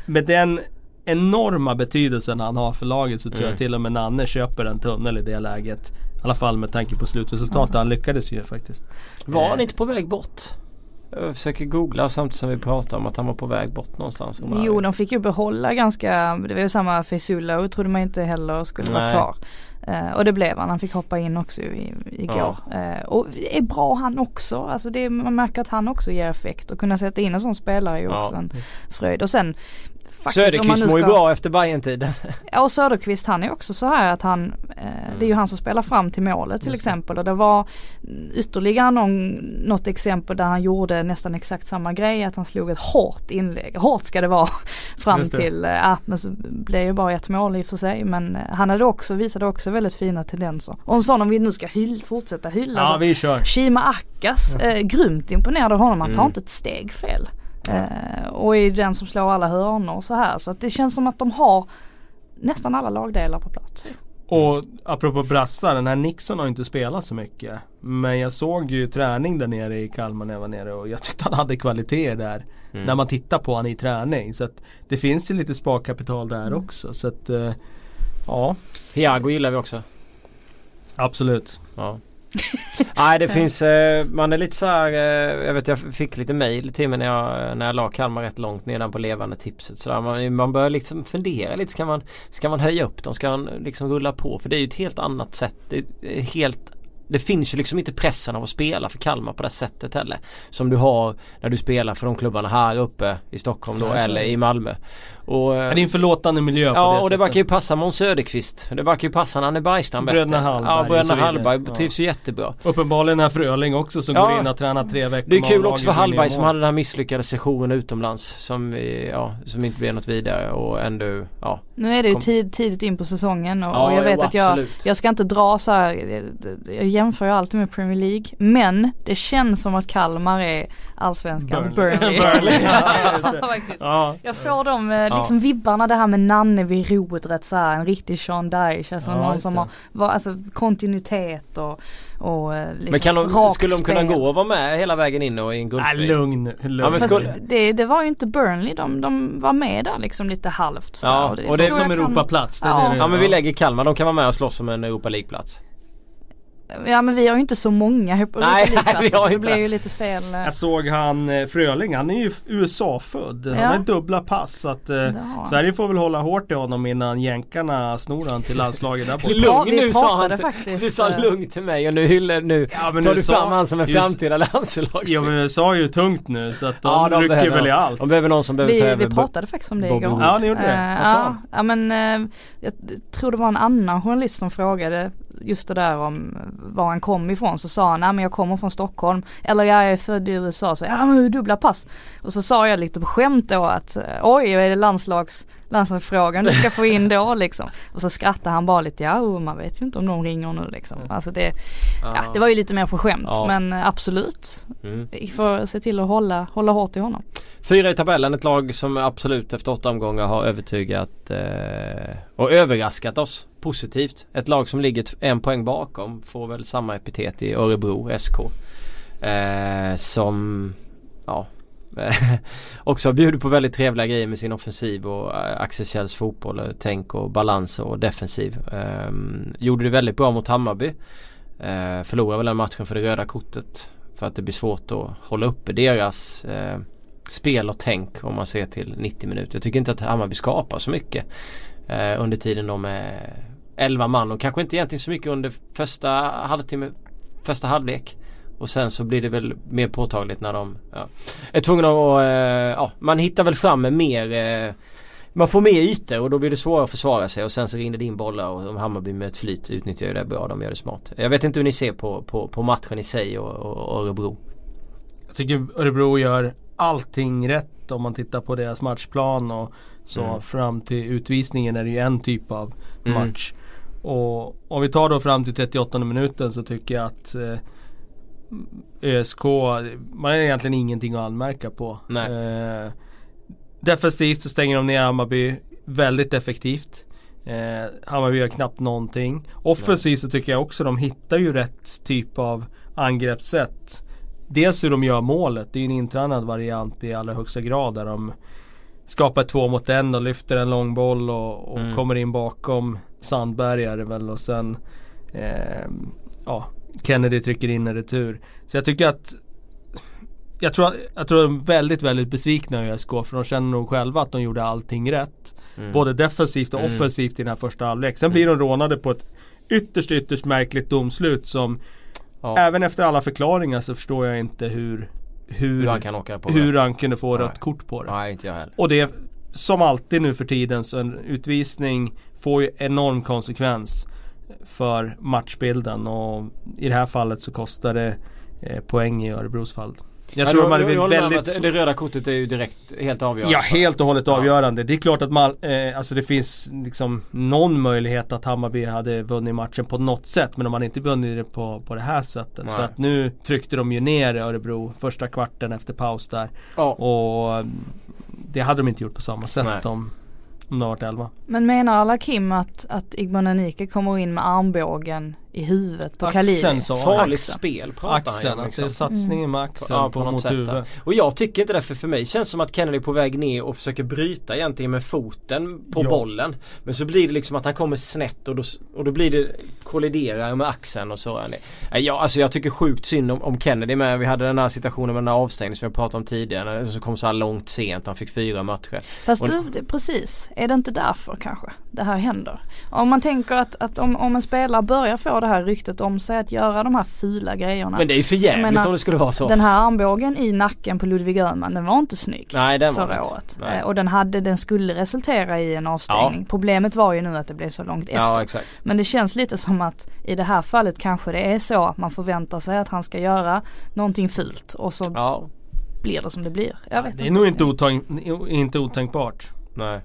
med den enorma betydelsen han har för laget så tror mm. jag till och med Nanne köper en tunnel i det läget. I alla fall med tanke på slutresultatet. Han lyckades ju faktiskt. Var han inte på väg bort? Jag försöker googla samtidigt som vi pratar om att han var på väg bort någonstans. Jo de fick ju behålla ganska, det var ju samma Fisulo trodde man inte heller skulle Nej. vara kvar. Uh, och det blev han, han fick hoppa in också i, igår. Ja. Uh, och är bra han också, alltså det, man märker att han också ger effekt och kunna sätta in en sån spelare är ju också ja. en fröjd. Och sen faktiskt. Söderqvist mår ju bra efter Bayern-tiden. Ja och Söderqvist han är också så här att han, eh, mm. det är ju han som spelar fram till målet till Just exempel. Och det var ytterligare någon, något exempel där han gjorde nästan exakt samma grej. Att han slog ett hårt inlägg. Hårt ska det vara fram till, eh, ja men så blev ju bara ett mål i och för sig. Men eh, han hade också, visade också väldigt fina tendenser. Och en sån om vi nu ska hyll, fortsätta hylla. Ja vi kör. Shima Akkas, eh, grymt imponerad av honom. Han tar mm. inte ett steg fel. Eh, och är den som slår alla hörnor och så här. Så att det känns som att de har nästan alla lagdelar på plats. Och apropå brassar, den här Nixon har inte spelat så mycket. Men jag såg ju träning där nere i Kalmar när jag var nere och jag tyckte han hade kvaliteter där. Mm. När man tittar på han i träning. Så att det finns ju lite sparkapital där mm. också. Så att uh, ja. Hiago gillar vi också. Absolut. Ja. Nej det finns, eh, man är lite så här, eh, jag vet jag fick lite mail till mig när jag, när jag la Kalmar rätt långt nedan på levande tipset. Så där, man, man börjar liksom fundera lite, ska man, ska man höja upp dem? Ska man liksom rulla på? För det är ju ett helt annat sätt. Det helt det finns ju liksom inte pressen av att spela för Kalmar på det sättet heller. Som du har när du spelar för de klubbarna här uppe i Stockholm då eller i Malmö. Och, Men det är en förlåtande miljö på Ja det och det verkar ju passa Måns Söderqvist. Det verkar ju passa Nanne Bergstrand bättre. Bröderna Hallberg. Ja, Bröderna Hallberg ja. trivs ju jättebra. Uppenbarligen är Fröling också som ja. går in och tränar tre veckor. Det är kul också för Hallberg som hade den här misslyckade sessionen utomlands. Som, ja, som inte blev något vidare och ändå, ja. Nu är det ju tid, tidigt in på säsongen och, ja, och jag vet jo, att jag, jag ska inte dra så här, jag jämför ju alltid med Premier League. Men det känns som att Kalmar är allsvenskans Burnley. Burnley. ja, ja. Jag får de eh, liksom vibbarna det här med Nanne vid rodret så här, en riktig Sean Dyche. Alltså någon som har, var, alltså kontinuitet och och eh, liksom Men kan de, skulle de kunna gå och vara med hela vägen in och i en guldstrid? Nej lugn, lugn. Ja, skulle... det, det var ju inte Burnley, de, de var med där liksom lite halvt så Ja, och det, och det är som Europaplats. Ja. ja men vi lägger Kalmar, de kan vara med och slåss om en Europa League-plats. Ja men vi har ju inte så många Nej, nej vi har ju det blir ju lite fel. Eh. Jag såg han eh, Fröling, han är ju USA-född. Han ja. har dubbla pass. Så att, eh, Sverige får väl hålla hårt i honom innan jänkarna snor han till landslaget där borta. Lugn nu sa han. Faktiskt. Du sa lugn till mig och nu, hyllar, nu ja, tar du fram han som en framtida landslagsspelare. Ja men USA är ju tungt nu så att de, ja, de rycker behöver, väl i allt. De behöver någon som behöver vi, ta över. Vi pratade faktiskt om det igår. Ja ni gjorde det. Uh, ja, ja men uh, jag tror det var en annan journalist som frågade just det där om var han kom ifrån så sa han, nej men jag kommer från Stockholm. Eller jag är född i USA, så ja men dubbla pass. Och så sa jag lite på skämt då att oj är det landslags landslagsfrågan du ska få in då liksom. Och så skrattar han bara lite, ja oh, man vet ju inte om de ringer nu liksom. Alltså det, ja, det var ju lite mer på skämt ja. men absolut. Mm. Vi får se till att hålla, hålla hårt i honom. Fyra i tabellen, ett lag som absolut efter åtta omgångar har övertygat eh, och överraskat oss positivt. Ett lag som ligger en poäng bakom får väl samma epitet i Örebro SK. Eh, som ja, Eh, också bjuder på väldigt trevliga grejer med sin offensiv och eh, Axel Kjells fotboll, eh, tänk och balans och defensiv. Eh, gjorde det väldigt bra mot Hammarby. Eh, förlorade väl den matchen för det röda kortet. För att det blir svårt att hålla uppe deras eh, spel och tänk om man ser till 90 minuter. Jag tycker inte att Hammarby skapar så mycket eh, under tiden de är 11 man och kanske inte egentligen så mycket under första halvtimme, första halvlek. Och sen så blir det väl mer påtagligt när de ja, är tvungna att, eh, ja man hittar väl fram med mer eh, man får mer ytor och då blir det svårare att försvara sig och sen så rinner det in bollar och Hammarby med ett flyt utnyttjar ju det bra. De gör det smart. Jag vet inte hur ni ser på, på, på matchen i sig och, och Örebro. Jag tycker Örebro gör allting rätt om man tittar på deras matchplan och så mm. fram till utvisningen är det ju en typ av mm. match. Mm. Och om vi tar då fram till 38 minuten så tycker jag att eh, ÖSK, man har egentligen ingenting att anmärka på. Eh, defensivt så stänger de ner Hammarby väldigt effektivt. Eh, Hammarby gör knappt någonting. Offensivt så tycker jag också de hittar ju rätt typ av angreppssätt. Dels hur de gör målet, det är ju en intränad variant i allra högsta grad där de skapar två mot en och lyfter en lång boll och, och mm. kommer in bakom Sandberg är det väl och sen eh, ja, Kennedy trycker in en retur. Så jag tycker att jag tror, jag tror de är väldigt, väldigt besvikna i ÖSK för de känner nog själva att de gjorde allting rätt. Mm. Både defensivt och mm. offensivt i den här första halvlek. Sen mm. blir de rånade på ett ytterst, ytterst märkligt domslut som ja. Även efter alla förklaringar så förstår jag inte hur Hur, hur han, kan åka på hur han kunde få Nej. rött kort på det. Nej, inte jag heller. Och det Som alltid nu för tiden så en utvisning får ju enorm konsekvens för matchbilden och i det här fallet så kostar det eh, poäng i Örebros fall. Jag tror man vill väldigt... Det röda kortet är ju direkt helt avgörande. Ja, helt och hållet avgörande. Ja. Det är klart att man, eh, alltså det finns liksom någon möjlighet att Hammarby hade vunnit matchen på något sätt. Men de hade inte vunnit det på, på det här sättet. Nej. För att nu tryckte de ju ner Örebro första kvarten efter paus där. Ja. Och mm, det hade de inte gjort på samma sätt Nej. om om det har varit 11. Men menar alla Kim att, att Igman Anike kommer in med armbågen i huvudet på Khalili. Farligt spel pratar axeln, han om. Liksom. Det är satsningen med axeln ja, på, på mot huvudet. Och jag tycker inte det för för mig känns som att Kennedy är på väg ner och försöker bryta egentligen med foten på ja. bollen. Men så blir det liksom att han kommer snett och då, och då blir det kolliderar med axeln och så. Ja, alltså jag tycker sjukt synd om, om Kennedy med. Vi hade den här situationen med den här avstängningen som vi pratade om tidigare. Som kom så här långt sent. Han fick fyra matcher. Fast och, du, precis. Är det inte därför kanske det här händer? Om man tänker att, att om, om en spelare börjar få det här ryktet om sig att göra de här fula grejerna. Men det är ju för jävligt om det skulle vara så. Den här armbågen i nacken på Ludvig Öhman den var inte snygg. Nej den förra var året. Nej. Eh, och den hade, den skulle resultera i en avstängning. Ja. Problemet var ju nu att det blev så långt efter. Ja, exakt. Men det känns lite som att i det här fallet kanske det är så att man förväntar sig att han ska göra någonting fult och så ja. blir det som det blir. Jag vet det är inte. nog inte, otänk, inte otänkbart. Nej.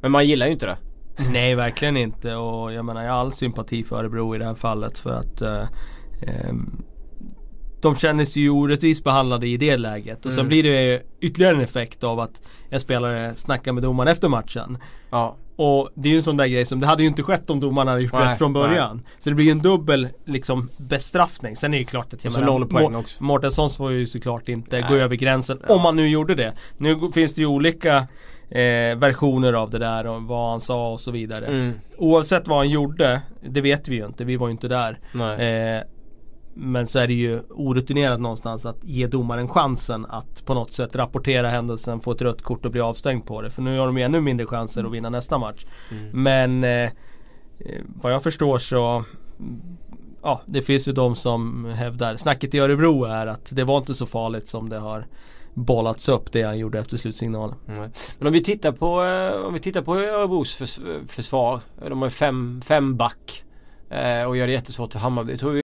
Men man gillar ju inte det. Nej verkligen inte och jag menar jag har all sympati för Örebro i det här fallet för att eh, eh, de känner sig ju orättvist behandlade i det läget och mm. sen blir det ytterligare en effekt av att en spelare snackar med domaren efter matchen. Ja. Och det är ju en sån där grej som, det hade ju inte skett om domarna hade gjort nej, rätt från början. Nej. Så det blir ju en dubbel liksom bestraffning. Sen är det ju klart att jag menar. Mårtenssons får ju såklart inte nej. gå över gränsen. Om man nu gjorde det. Nu finns det ju olika eh, versioner av det där och vad han sa och så vidare. Mm. Oavsett vad han gjorde, det vet vi ju inte, vi var ju inte där. Eh, men så är det ju orutinerat någonstans att ge domaren chansen att på något sätt rapportera händelsen, få ett rött kort och bli avstängd på det. För nu har de ju ännu mindre chanser att vinna nästa match. Mm. Men eh, eh vad jag förstår så Ja, det finns ju de som hävdar, snacket i Örebro är att det var inte så farligt som det har bollats upp det han gjorde efter slutsignalen. Mm. Men om vi tittar på, eh, om vi tittar på Örebros försvar. De har fem, fem back. Eh, och gör det jättesvårt för Hammarby. Tror vi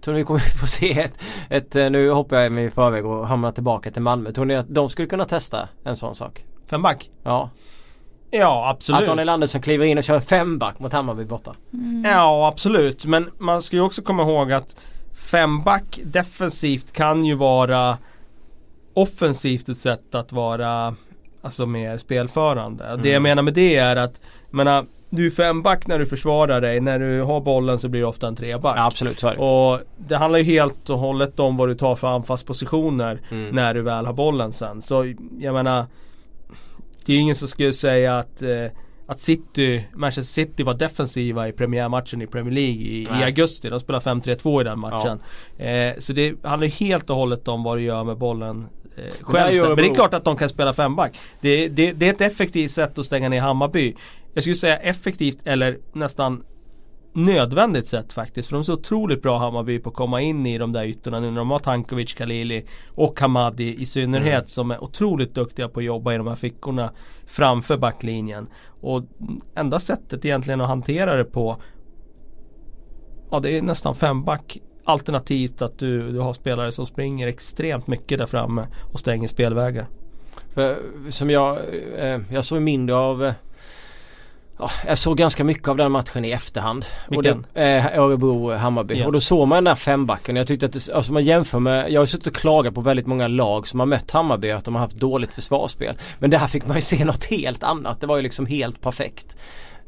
Tror ni vi kommer få se ett, ett, eh, nu hoppar jag mig i förväg och hamnar tillbaka till Malmö. Tror ni att de skulle kunna testa en sån sak? Femback? Ja. Ja absolut. Att Daniel Andersson kliver in och kör femback mot Hammarby borta. Mm. Ja absolut men man ska ju också komma ihåg att femback defensivt kan ju vara offensivt ett sätt att vara alltså mer spelförande. Mm. Det jag menar med det är att, menar, du är femback när du försvarar dig. När du har bollen så blir det ofta en treback. Ja, absolut, så är det. Och det handlar ju helt och hållet om vad du tar för anfallspositioner mm. när du väl har bollen sen. Så jag menar Det är ingen som skulle säga att eh, att City, Manchester City var defensiva i premiärmatchen i Premier League i, i augusti. De spelade 5-3-2 i den matchen. Ja. Eh, så det handlar helt och hållet om vad du gör med bollen eh, själv. Men det är klart att de kan spela femback. Det, det, det är ett effektivt sätt att stänga ner Hammarby. Jag skulle säga effektivt eller nästan nödvändigt sätt faktiskt. För de är så otroligt bra Hammarby på att komma in i de där ytorna nu när de har Tankovic, Khalili och Hamadi i synnerhet mm. som är otroligt duktiga på att jobba i de här fickorna framför backlinjen. Och enda sättet egentligen att hantera det på Ja det är nästan femback Alternativt att du, du har spelare som springer extremt mycket där framme och stänger spelvägar. För, som jag, eh, jag såg mindre av eh, Ja, jag såg ganska mycket av den matchen i efterhand. Vilken? Eh, Örebro-Hammarby. Yeah. Och då såg man den där fembacken. Jag tyckte att det, alltså man jämför med, jag har suttit och klagat på väldigt många lag som har mött Hammarby att de har haft dåligt försvarsspel. Men där fick man ju se något helt annat. Det var ju liksom helt perfekt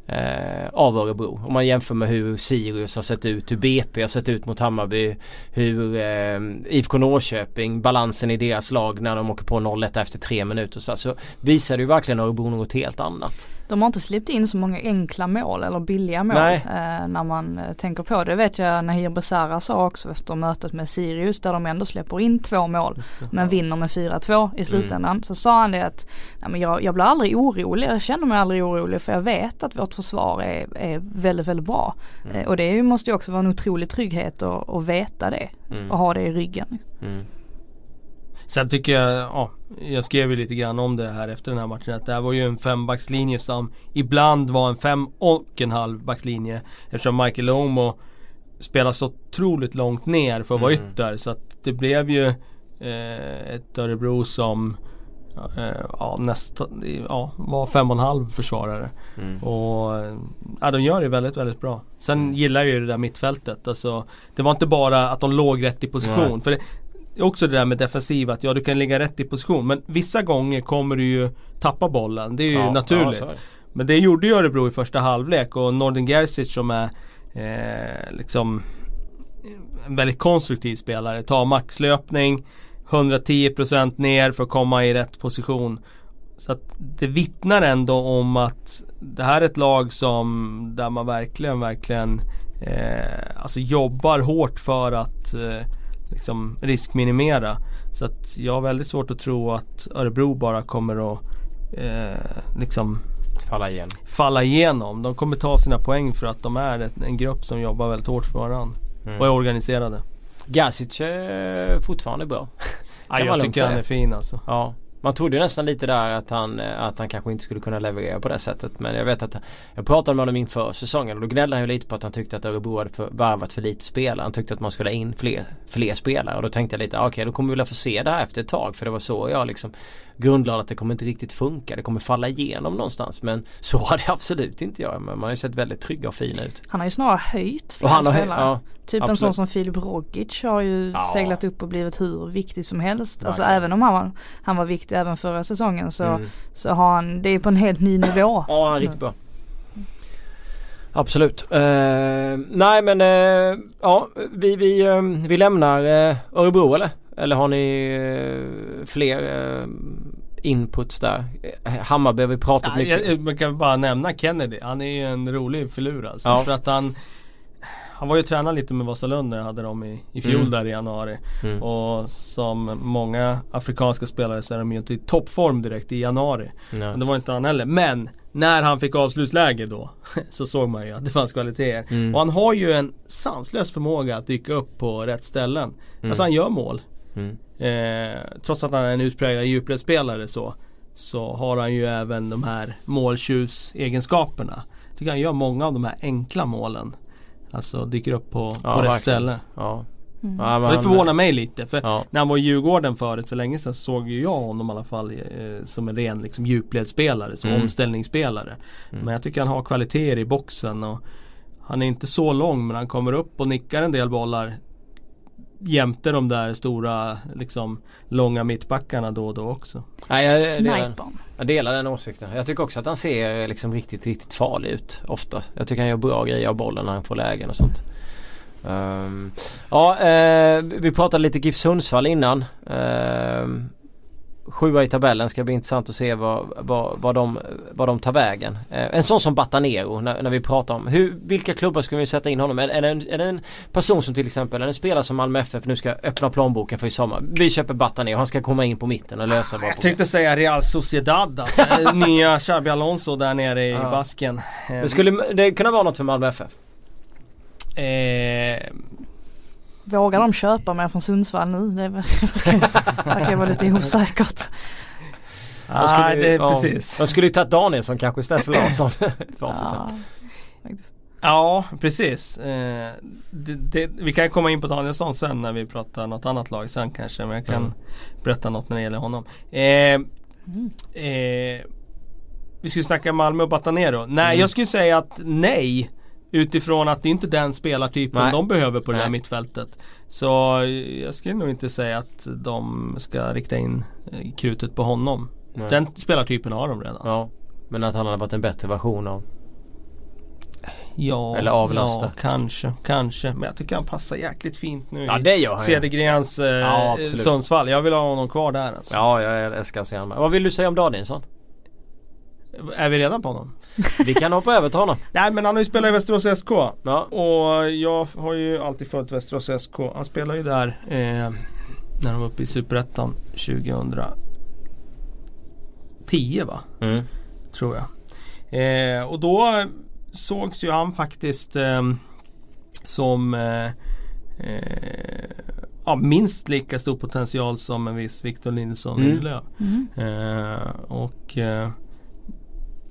eh, av Örebro. Om man jämför med hur Sirius har sett ut, hur BP har sett ut mot Hammarby. Hur eh, IFK Norrköping, balansen i deras lag när de åker på 0-1 efter tre minuter. Så, så visar det ju verkligen Örebro något helt annat. De har inte släppt in så många enkla mål eller billiga mål eh, när man eh, tänker på det. vet jag Nahir Besara sa också efter mötet med Sirius där de ändå släpper in två mål men vinner med 4-2 i slutändan. Mm. Så sa han det att nej, men jag, jag blir aldrig orolig, jag känner mig aldrig orolig för jag vet att vårt försvar är, är väldigt, väldigt bra. Mm. Eh, och det måste ju också vara en otrolig trygghet att, att veta det mm. och ha det i ryggen. Mm. Sen tycker jag, ja, jag skrev ju lite grann om det här efter den här matchen att det här var ju en fembackslinje som ibland var en fem och en halv backslinje. Eftersom Michael Omo spelar så otroligt långt ner för att vara mm. ytter. Så att det blev ju eh, ett Örebro som eh, ja, nästan, ja, var fem och en halv försvarare. Mm. Och ja, de gör det väldigt, väldigt bra. Sen mm. gillar jag ju det där mittfältet. Alltså, det var inte bara att de låg rätt i position. Nej. För det, också det där med defensiv att ja du kan ligga rätt i position men vissa gånger kommer du ju tappa bollen. Det är ju ja, naturligt. Ja, men det gjorde ju Örebro i första halvlek och Nordin Gerzic som är eh, liksom en väldigt konstruktiv spelare. Tar maxlöpning 110% ner för att komma i rätt position. Så att det vittnar ändå om att det här är ett lag som där man verkligen, verkligen eh, alltså jobbar hårt för att eh, liksom riskminimera. Så att jag har väldigt svårt att tro att Örebro bara kommer att eh, liksom falla, igen. falla igenom. De kommer ta sina poäng för att de är ett, en grupp som jobbar väldigt hårt för varandra. Mm. Och är organiserade. Gasic är fortfarande bra. ja, jag tycker han är fin alltså. Ja. Man trodde nästan lite där att han, eh, att han kanske inte skulle kunna leverera på det sättet. Men jag vet att jag pratade med honom inför säsongen och då gnällde han ju lite på att han tyckte att Örebro hade för, varvat för lite spelare. Han tyckte att man skulle ha in fler, fler spelare. Och då tänkte jag lite, ah, okej okay, då kommer vi väl få se det här efter ett tag. För det var så jag liksom grundlade att det kommer inte riktigt funka. Det kommer falla igenom någonstans. Men så har det absolut inte jag. Men man har ju sett väldigt trygga och fina ut. Han har ju snarare höjt fler han har, spelare. Ja, Typ Absolut. en sån som Filip Rogic har ju ja. seglat upp och blivit hur viktig som helst. Alltså även om han var, han var viktig även förra säsongen så, mm. så har han, det är på en helt ny nivå. ja han är riktigt bra. Absolut. Uh, nej men uh, ja vi, vi, uh, vi lämnar Örebro eller? Eller har ni fler inputs där? Hammarby har vi pratat ja, mycket jag, Man kan bara nämna Kennedy. Han är ju en rolig filur alltså. Ja. För att han han var ju tränad lite med Vasalund när jag hade dem i, i fjol mm. där i januari. Mm. Och som många afrikanska spelare så är de ju inte i toppform direkt i januari. Men det var inte han heller. Men när han fick avslutsläge då så såg man ju att det fanns kvaliteter. Mm. Och han har ju en sanslös förmåga att dyka upp på rätt ställen. Mm. Alltså han gör mål. Mm. Eh, trots att han är en utpräglad djupledsspelare så så har han ju även de här måltjuvsegenskaperna. Jag tycker han gör många av de här enkla målen. Alltså dyker upp på, ja, på rätt ställe. Ja. Mm. Ja, det förvånar mig lite för ja. när han var i Djurgården förut för länge sedan såg ju jag honom i alla fall eh, som en ren liksom, djupledsspelare, som mm. omställningsspelare. Mm. Men jag tycker han har kvaliteter i boxen och han är inte så lång men han kommer upp och nickar en del bollar jämte de där stora liksom långa mittbackarna då och då också. Nej, jag, delar, jag delar den åsikten. Jag tycker också att han ser liksom riktigt, riktigt farlig ut ofta. Jag tycker han gör bra grejer av bollen när han får lägen och sånt. Um, ja, eh, vi pratade lite GIF Sundsvall innan. Uh, sjua i tabellen ska bli intressant att se vad, vad, vad, de, vad de tar vägen. Eh, en sån som Batanero när, när vi pratar om hur, vilka klubbar ska vi sätta in honom? Är, är, det en, är det en person som till exempel, är det en spelare som Malmö FF nu ska öppna plånboken för i sommar? Vi köper Batanero, han ska komma in på mitten och lösa ah, Jag tänkte säga Real Sociedad alltså. Nya Xabi Alonso där nere i ja. Basken. Men skulle det kunna vara något för Malmö FF? Eh, Vågar de köpa mer från Sundsvall nu? Det verkar vara lite osäkert. Ah, det är ja, precis. De skulle ju tagit Danielsson kanske istället för Larsson. ja, ja, precis. Eh, det, det, vi kan komma in på Danielsson sen när vi pratar något annat lag sen kanske. Men jag kan mm. berätta något när det gäller honom. Eh, mm. eh, vi skulle snacka Malmö och Batanero. Nej, mm. jag skulle säga att nej. Utifrån att det inte är den spelartypen Nej. de behöver på det här mittfältet. Så jag skulle nog inte säga att de ska rikta in eh, krutet på honom. Nej. Den spelartypen har de redan. Ja. Men att han hade varit en bättre version av Ja, Eller avlasta. ja kanske, kanske. Men jag tycker han passar jäkligt fint nu ja, det gör han Cedergrens eh, ja, Sundsvall. Jag vill ha honom kvar där alltså. Ja, jag älskar att se honom. Vad vill du säga om Danielsson? Är vi redan på honom? Vi kan hoppa över till honom. Nej men han har ju spelat i Västerås SK. Ja. Och jag har ju alltid följt Västerås SK. Han spelar ju där eh, när de var uppe i Superettan 2010 va? Mm. Tror jag. Eh, och då sågs ju han faktiskt eh, som eh, eh, ja, minst lika stor potential som en viss Victor Lindsson mm. mm. Eh, och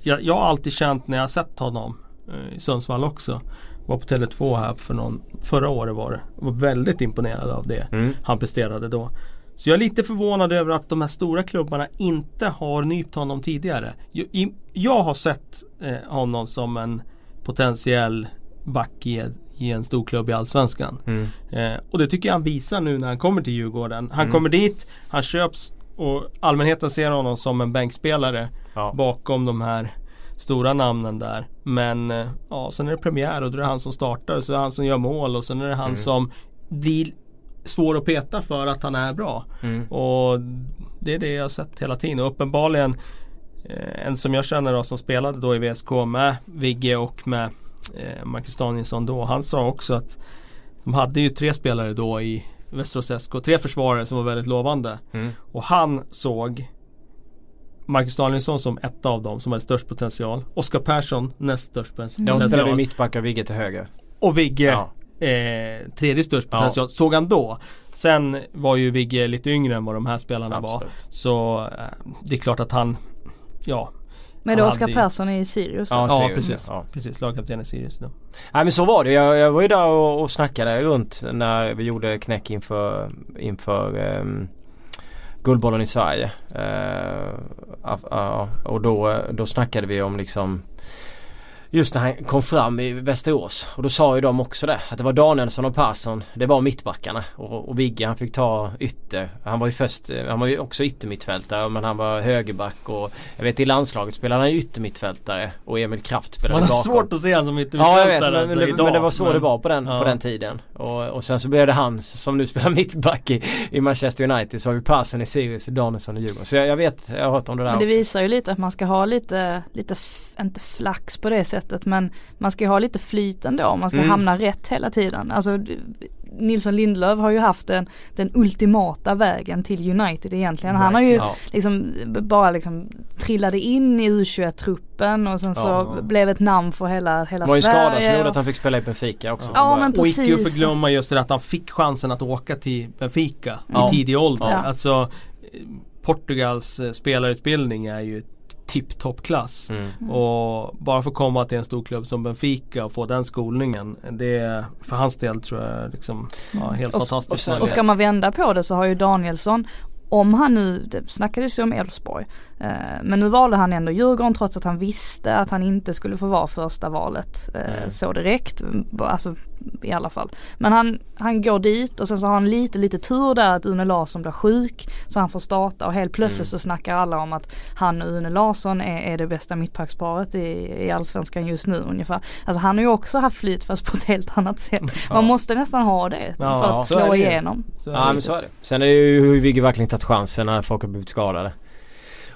jag, jag har alltid känt när jag sett honom eh, i Sundsvall också. Var på Tele2 här för någon, förra året var det. Jag var väldigt imponerad av det mm. han presterade då. Så jag är lite förvånad över att de här stora klubbarna inte har nypt honom tidigare. Jag, jag har sett eh, honom som en potentiell back i, i en stor klubb i Allsvenskan. Mm. Eh, och det tycker jag han visar nu när han kommer till Djurgården. Han mm. kommer dit, han köps och allmänheten ser honom som en bänkspelare ja. bakom de här stora namnen där. Men eh, ja, sen är det premiär och då är det han som startar så är det han som gör mål och sen är det han mm. som blir svår att peta för att han är bra. Mm. Och det är det jag har sett hela tiden och uppenbarligen eh, en som jag känner då som spelade då i VSK med Vigge och med eh, Marcus Danielsson då. Han sa också att de hade ju tre spelare då i Västerås SK. Tre försvarare som var väldigt lovande. Mm. Och han såg Marcus Danielsson som ett av dem som hade störst potential. Oskar Persson näst störst potential. Ja, de spelade mittback och Vigge till höger. Och Vigge ja. eh, tredje störst potential. Ja. Såg han då. Sen var ju Vigge lite yngre än vad de här spelarna Absolut. var. Så eh, det är klart att han Ja men det är Oskar Persson i Sirius? Ja, ja, precis. Ja. precis. Lagkapten i Sirius. Då. Nej men så var det. Jag, jag var ju där och, och snackade runt när vi gjorde knäck inför, inför um, Guldbollen i Sverige. Uh, uh, och då, eh, då snackade vi om liksom Just när han kom fram i Västerås och då sa ju de också det att det var Danielsson och Persson Det var mittbackarna och, och Vigge han fick ta ytter Han var ju först Han var ju också yttermittfältare men han var högerback och Jag vet i landslaget spelade han yttermittfältare och Emil Kraft spelade Man har bakom. svårt att se honom som yttermittfältare Ja jag vet men, alltså, men, men, det var så men, det var på den, ja. på den tiden och, och sen så blev det han som nu spelar mittback i, i Manchester United Så har vi Persson i Sirius, Danielsson i Djurgården Så jag, jag vet, jag har hört om det där Men det också. visar ju lite att man ska ha lite, lite inte flax på det sättet sättet men man ska ju ha lite flyt ändå, man ska mm. hamna rätt hela tiden. Alltså Nilsson Lindlöf har ju haft den, den ultimata vägen till United egentligen. Han har ju ja. liksom bara liksom trillade in i U21-truppen och sen så ja. blev ett namn för hela, hela Sverige. Det var ju skada som gjorde att han fick spela i Benfica också. Ja, men precis. Och icke att förglömma just det att han fick chansen att åka till Benfica ja. i tidig ålder. Ja. Alltså Portugals eh, spelarutbildning är ju tipptoppklass. Mm. Och bara få komma till en stor klubb som Benfica och få den skolningen. Det är för hans del tror jag liksom, ja, helt och, fantastiskt. Och, och ska man vända på det så har ju Danielsson om han nu, det snackades ju om Elfsborg, eh, men nu valde han ändå Djurgården trots att han visste att han inte skulle få vara första valet eh, mm. så direkt. Alltså i alla fall. Men han, han går dit och sen så har han lite lite tur där att Une Larsson blir sjuk så han får starta och helt plötsligt mm. så snackar alla om att han och Une Larsson är, är det bästa mittbacksparet i, i allsvenskan just nu ungefär. Alltså han har ju också haft flyt fast på ett helt annat sätt. Ja. Man måste nästan ha det ja, för att slå igenom. ja men så är det. Sen är det ju hur Vigge verkligen tagit chansen när folk har blivit skadade.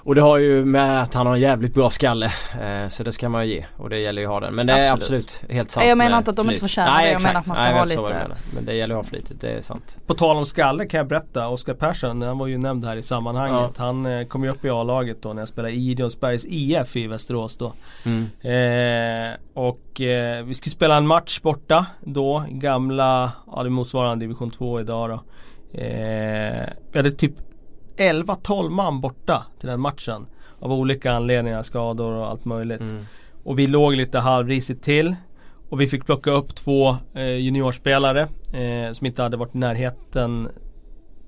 Och det har ju med att han har en jävligt bra skalle. Eh, så det ska man ju ge. Och det gäller ju att ha den. Men det är absolut, helt sant. Jag menar inte att de inte förtjänar det. Jag menar att man ska Nej, ha lite. Men det gäller att ha flytet, det är sant. På tal om skalle kan jag berätta. Oskar Persson, han var ju nämnd här i sammanhanget. Ja. Han eh, kom ju upp i A-laget då när jag spelade i Idrottsbergs IF i Västerås då. Mm. Eh, och eh, vi skulle spela en match borta då. Gamla, ja det motsvarar division 2 idag då. Eh, vi hade typ 11-12 man borta till den matchen. Av olika anledningar, skador och allt möjligt. Mm. Och vi låg lite halvrisigt till. Och vi fick plocka upp två eh, juniorspelare eh, som inte hade varit i närheten.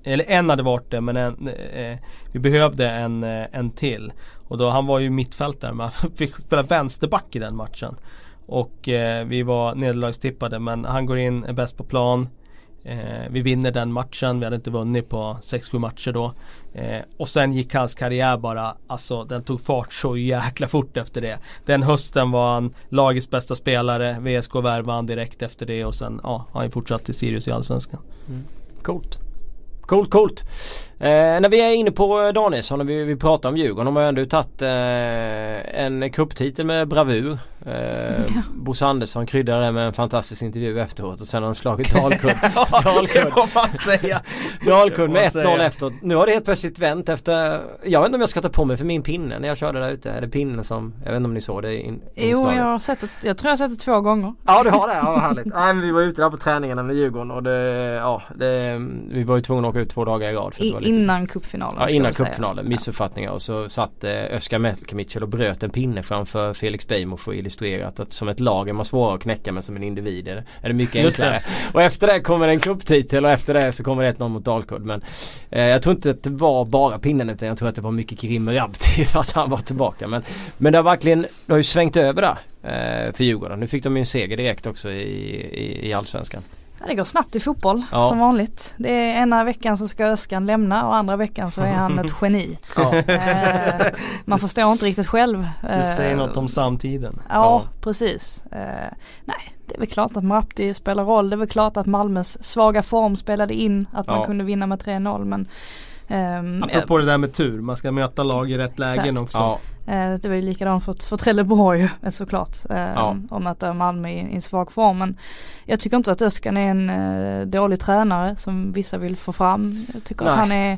Eller en hade varit det men en, eh, vi behövde en, eh, en till. Och då, han var ju mittfältare men han fick spela vänsterback i den matchen. Och eh, vi var nederlagstippade men han går in, är bäst på plan. Eh, vi vinner den matchen, vi hade inte vunnit på 6-7 matcher då. Eh, och sen gick hans karriär bara, alltså den tog fart så jäkla fort efter det. Den hösten var han lagets bästa spelare, VSK värvade han direkt efter det och sen ja, har han fortsatt till Sirius i Allsvenskan. Mm. Coolt. Coolt, coolt. Eh, när vi är inne på Danielsson och vi, vi pratar om Djurgården. De har ändå tagit eh, en kupptitel med bravur. Eh, ja. Bosse Andersson kryddade det med en fantastisk intervju efteråt och sen har de slagit Dalkurd. Dalkurd. Dalkurd med 1-0 efteråt. Nu har det helt plötsligt vänt efter Jag vet inte om jag ska ta på mig för min pinne när jag körde där ute. Är det pinnen som Jag vet inte om ni såg det in, Jo jag har sett det. Jag tror jag har sett det två gånger. Ja du har det. Ja härligt. Nej men vi var ute där på träningarna med Djurgården och det Ja det, Vi var ju tvungna att åka ut två dagar i rad. För I, innan cupfinalen. Ja innan cupfinalen. Missuppfattningar och så satt eh, Özcan Melkemic och bröt en pinne framför Felix Beijmo för att illustrerat att som ett lag är man svårare att knäcka men som en individ är det, är det mycket enklare. Och efter det kommer en cuptitel och efter det så kommer det 1-0 mot Dalkurd. Men eh, jag tror inte att det var bara pinnen utan jag tror att det var mycket Krim Rabti för att han var tillbaka. Men, men det har verkligen, det har ju svängt över där eh, för Djurgården. Nu fick de ju en seger direkt också i, i, i Allsvenskan. Ja, det går snabbt i fotboll ja. som vanligt. Det är ena veckan så ska Öskan lämna och andra veckan så är han ett geni. Ja. Eh, man förstår inte riktigt själv. Det säger eh, något om samtiden. Ja, ja. precis. Eh, nej, det är väl klart att Marapti spelar roll. Det är väl klart att Malmös svaga form spelade in att man kunde vinna med 3-0 men Um, Apropå det där med tur, man ska möta lag i rätt lägen också. Uh, det var ju likadant för, för Trelleborg såklart. Uh, ja. Och möta Malmö i, i en svag form. Men jag tycker inte att Öskan är en dålig tränare som vissa vill få fram. Jag tycker Nej. att han är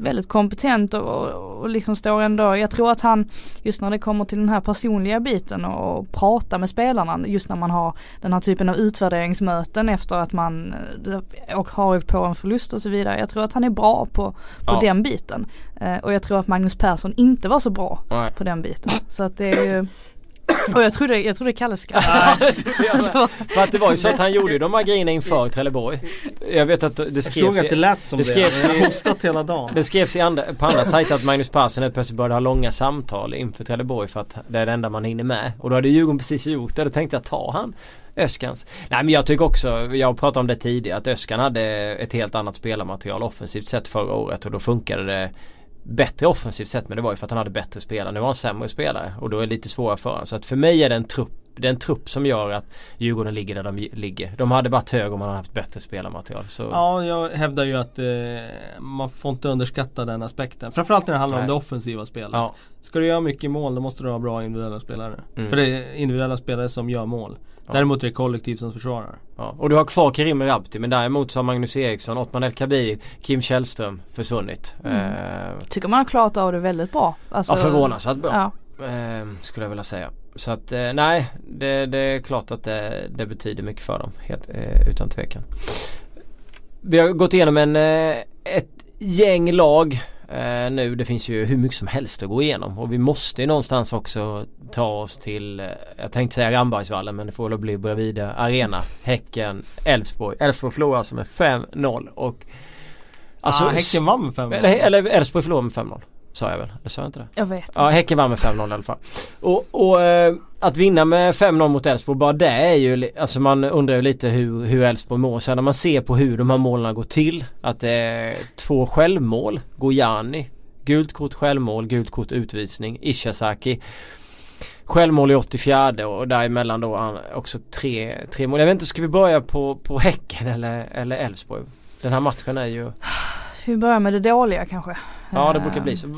väldigt kompetent och, och liksom står ändå, jag tror att han just när det kommer till den här personliga biten och, och prata med spelarna just när man har den här typen av utvärderingsmöten efter att man eh, och har åkt på en förlust och så vidare. Jag tror att han är bra på, på ja. den biten. Eh, och jag tror att Magnus Persson inte var så bra Nej. på den biten. Så att det är ju och jag trodde, jag trodde Kalle skrattade. För att det var ju så att han gjorde de här grejerna inför Trelleborg. Jag vet att det skrevs Jag såg att det lät som det. Skrevs jag har hostat hela dagen. Det skrevs i andra, på andra sajter att Magnus Persson helt plötsligt började ha långa samtal inför Trelleborg för att det är det enda man hinner med. Och då hade Djurgården precis gjort det. Då tänkte jag ta han Öskans. Nej men jag tycker också, jag pratade om det tidigare, att Öskan hade ett helt annat spelarmaterial offensivt sett förra året och då funkade det bättre offensivt sett men det var ju för att han hade bättre spelare. Nu var han sämre spelare och då är det lite svårare för honom. Så att för mig är det en trupp det är en trupp som gör att Djurgården ligger där de ligger. De hade varit högre om man hade haft bättre spelarmaterial. Så. Ja, jag hävdar ju att eh, man får inte underskatta den aspekten. Framförallt när det handlar Nej. om det offensiva spelet. Ja. Ska du göra mycket mål då måste du ha bra individuella spelare. Mm. För det är individuella spelare som gör mål. Ja. Däremot är det kollektiv som försvarar. Ja. Och du har kvar Karim Rabti men däremot så har Magnus Eriksson, Ottman El Kabir, Kim Källström försvunnit. Mm. Eh, Tycker man har klarat av det väldigt bra. Alltså, ja förvånansvärt bra. Ja. Eh, skulle jag vilja säga. Så att eh, nej, det, det, är klart att det, det, betyder mycket för dem. Helt, eh, utan tvekan. Vi har gått igenom en, eh, ett gäng lag eh, nu. Det finns ju hur mycket som helst att gå igenom. Och vi måste ju någonstans också ta oss till, eh, jag tänkte säga Rambergsvallen men det får väl bli Bravida Arena. Häcken, Elfsborg. Elfsborg förlorar alltså med 5-0 och Alltså, ah, häcken vann med 5-0. Eller Elfsborg förlorade med 5-0. Sa jag väl? Eller sa jag inte det? Jag vet Ja Häcken vann med 5-0 i alla fall. Och, och äh, att vinna med 5-0 mot Elfsborg bara det är ju Alltså man undrar ju lite hur, hur Elfsborg mår. Sen när man ser på hur de här målen går till. Att det är två självmål. Gojani. Gult kort självmål, gult kort utvisning. Ishazaki. Självmål i 84 och däremellan då också tre, tre mål. Jag vet inte, ska vi börja på, på Häcken eller, eller Elfsborg? Den här matchen är ju vi börjar med det dåliga kanske. Ja det brukar bli så.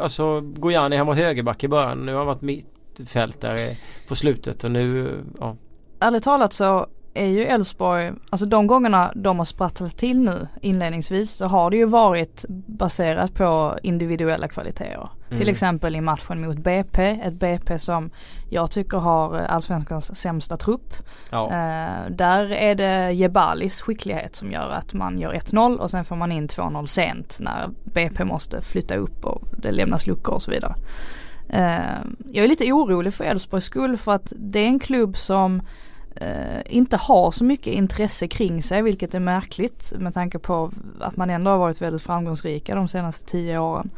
Alltså Gojani han var högerback i början. Nu har han varit mittfältare på slutet och nu ja. Ärligt talat så är ju Elfsborg, alltså de gångerna de har sprattlat till nu inledningsvis så har det ju varit baserat på individuella kvaliteter. Mm. Till exempel i matchen mot BP, ett BP som jag tycker har allsvenskans sämsta trupp. Ja. Eh, där är det Jebalis skicklighet som gör att man gör 1-0 och sen får man in 2-0 sent när BP måste flytta upp och det lämnas luckor och så vidare. Eh, jag är lite orolig för Elfsborgs skull för att det är en klubb som Eh, inte har så mycket intresse kring sig vilket är märkligt med tanke på att man ändå har varit väldigt framgångsrika de senaste tio åren.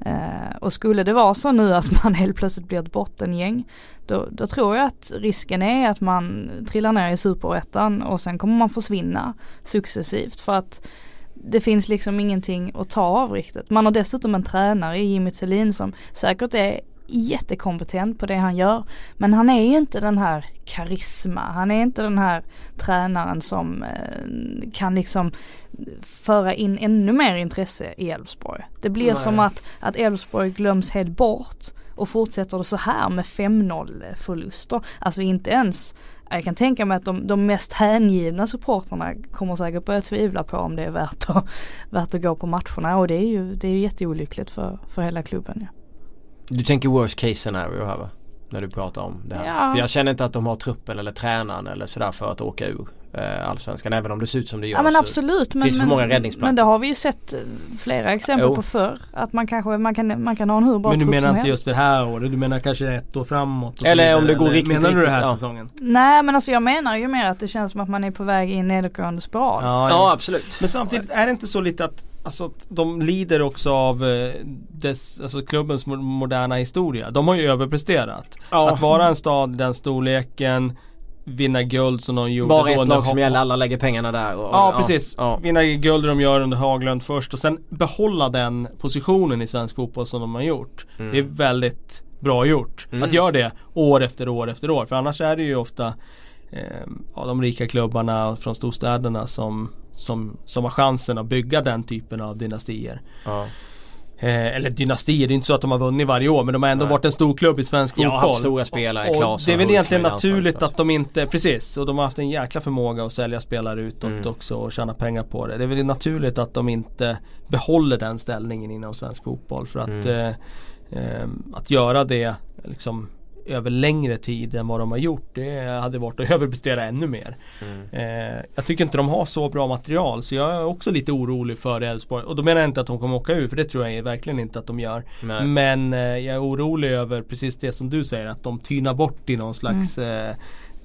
Eh, och skulle det vara så nu att man helt plötsligt blir ett bottengäng då, då tror jag att risken är att man trillar ner i superettan och sen kommer man försvinna successivt för att det finns liksom ingenting att ta av riktigt. Man har dessutom en tränare i Jimmy Thelin som säkert är jättekompetent på det han gör. Men han är ju inte den här karisma, han är inte den här tränaren som eh, kan liksom föra in ännu mer intresse i Elfsborg. Det blir Nej. som att, att Elfsborg glöms helt bort och fortsätter det så här med 5-0 förluster. Alltså inte ens jag kan tänka mig att de, de mest hängivna supporterna kommer säkert börja tvivla på om det är värt att, värt att gå på matcherna och det är ju, det är ju jätteolyckligt för, för hela klubben. Ja. Du tänker worst case scenario här va? När du pratar om det här. Ja. För jag känner inte att de har truppen eller tränaren eller sådär för att åka ur eh, Allsvenskan. Även om det ser ut som det gör. Ja men absolut. Men, finns men, för många räddningsplatser. Men det har vi ju sett eh, flera exempel jo. på förr. Att man kanske man kan, man kan ha en hur bra Men du menar inte helst. just det här året? Du menar kanske ett år framåt? eller om det går riktigt Menar du det här ja. säsongen? Nej men alltså jag menar ju mer att det känns som att man är på väg in i en nedåtgående spiral. Ja, ja absolut. Men samtidigt är det inte så lite att Alltså de lider också av eh, dess, alltså klubbens moderna historia. De har ju överpresterat. Ja. Att vara en stad i den storleken Vinna guld som de gjorde Bara ett lag som gäller, alla lägger pengarna där och, Ja precis, ja. vinna guld de gör under Haglund först och sen behålla den positionen i svensk fotboll som de har gjort. Mm. Det är väldigt bra gjort. Mm. Att göra det år efter år efter år. För annars är det ju ofta eh, ja, de rika klubbarna från storstäderna som som, som har chansen att bygga den typen av dynastier. Ja. Eh, eller dynastier, det är inte så att de har vunnit varje år men de har ändå Nej. varit en stor klubb i svensk fotboll. Ja, haft stora spelare, och, och Det är väl egentligen naturligt att de inte, precis, och de har haft en jäkla förmåga att sälja spelare utåt mm. också och tjäna pengar på det. Det är väl naturligt att de inte behåller den ställningen inom svensk fotboll för att mm. eh, eh, att göra det liksom över längre tid än vad de har gjort. Det hade varit att överprestera ännu mer. Mm. Eh, jag tycker inte de har så bra material så jag är också lite orolig för Elfsborg. Och då menar jag inte att de kommer åka ur för det tror jag verkligen inte att de gör. Nej. Men eh, jag är orolig över precis det som du säger att de tynar bort i någon slags mm. eh,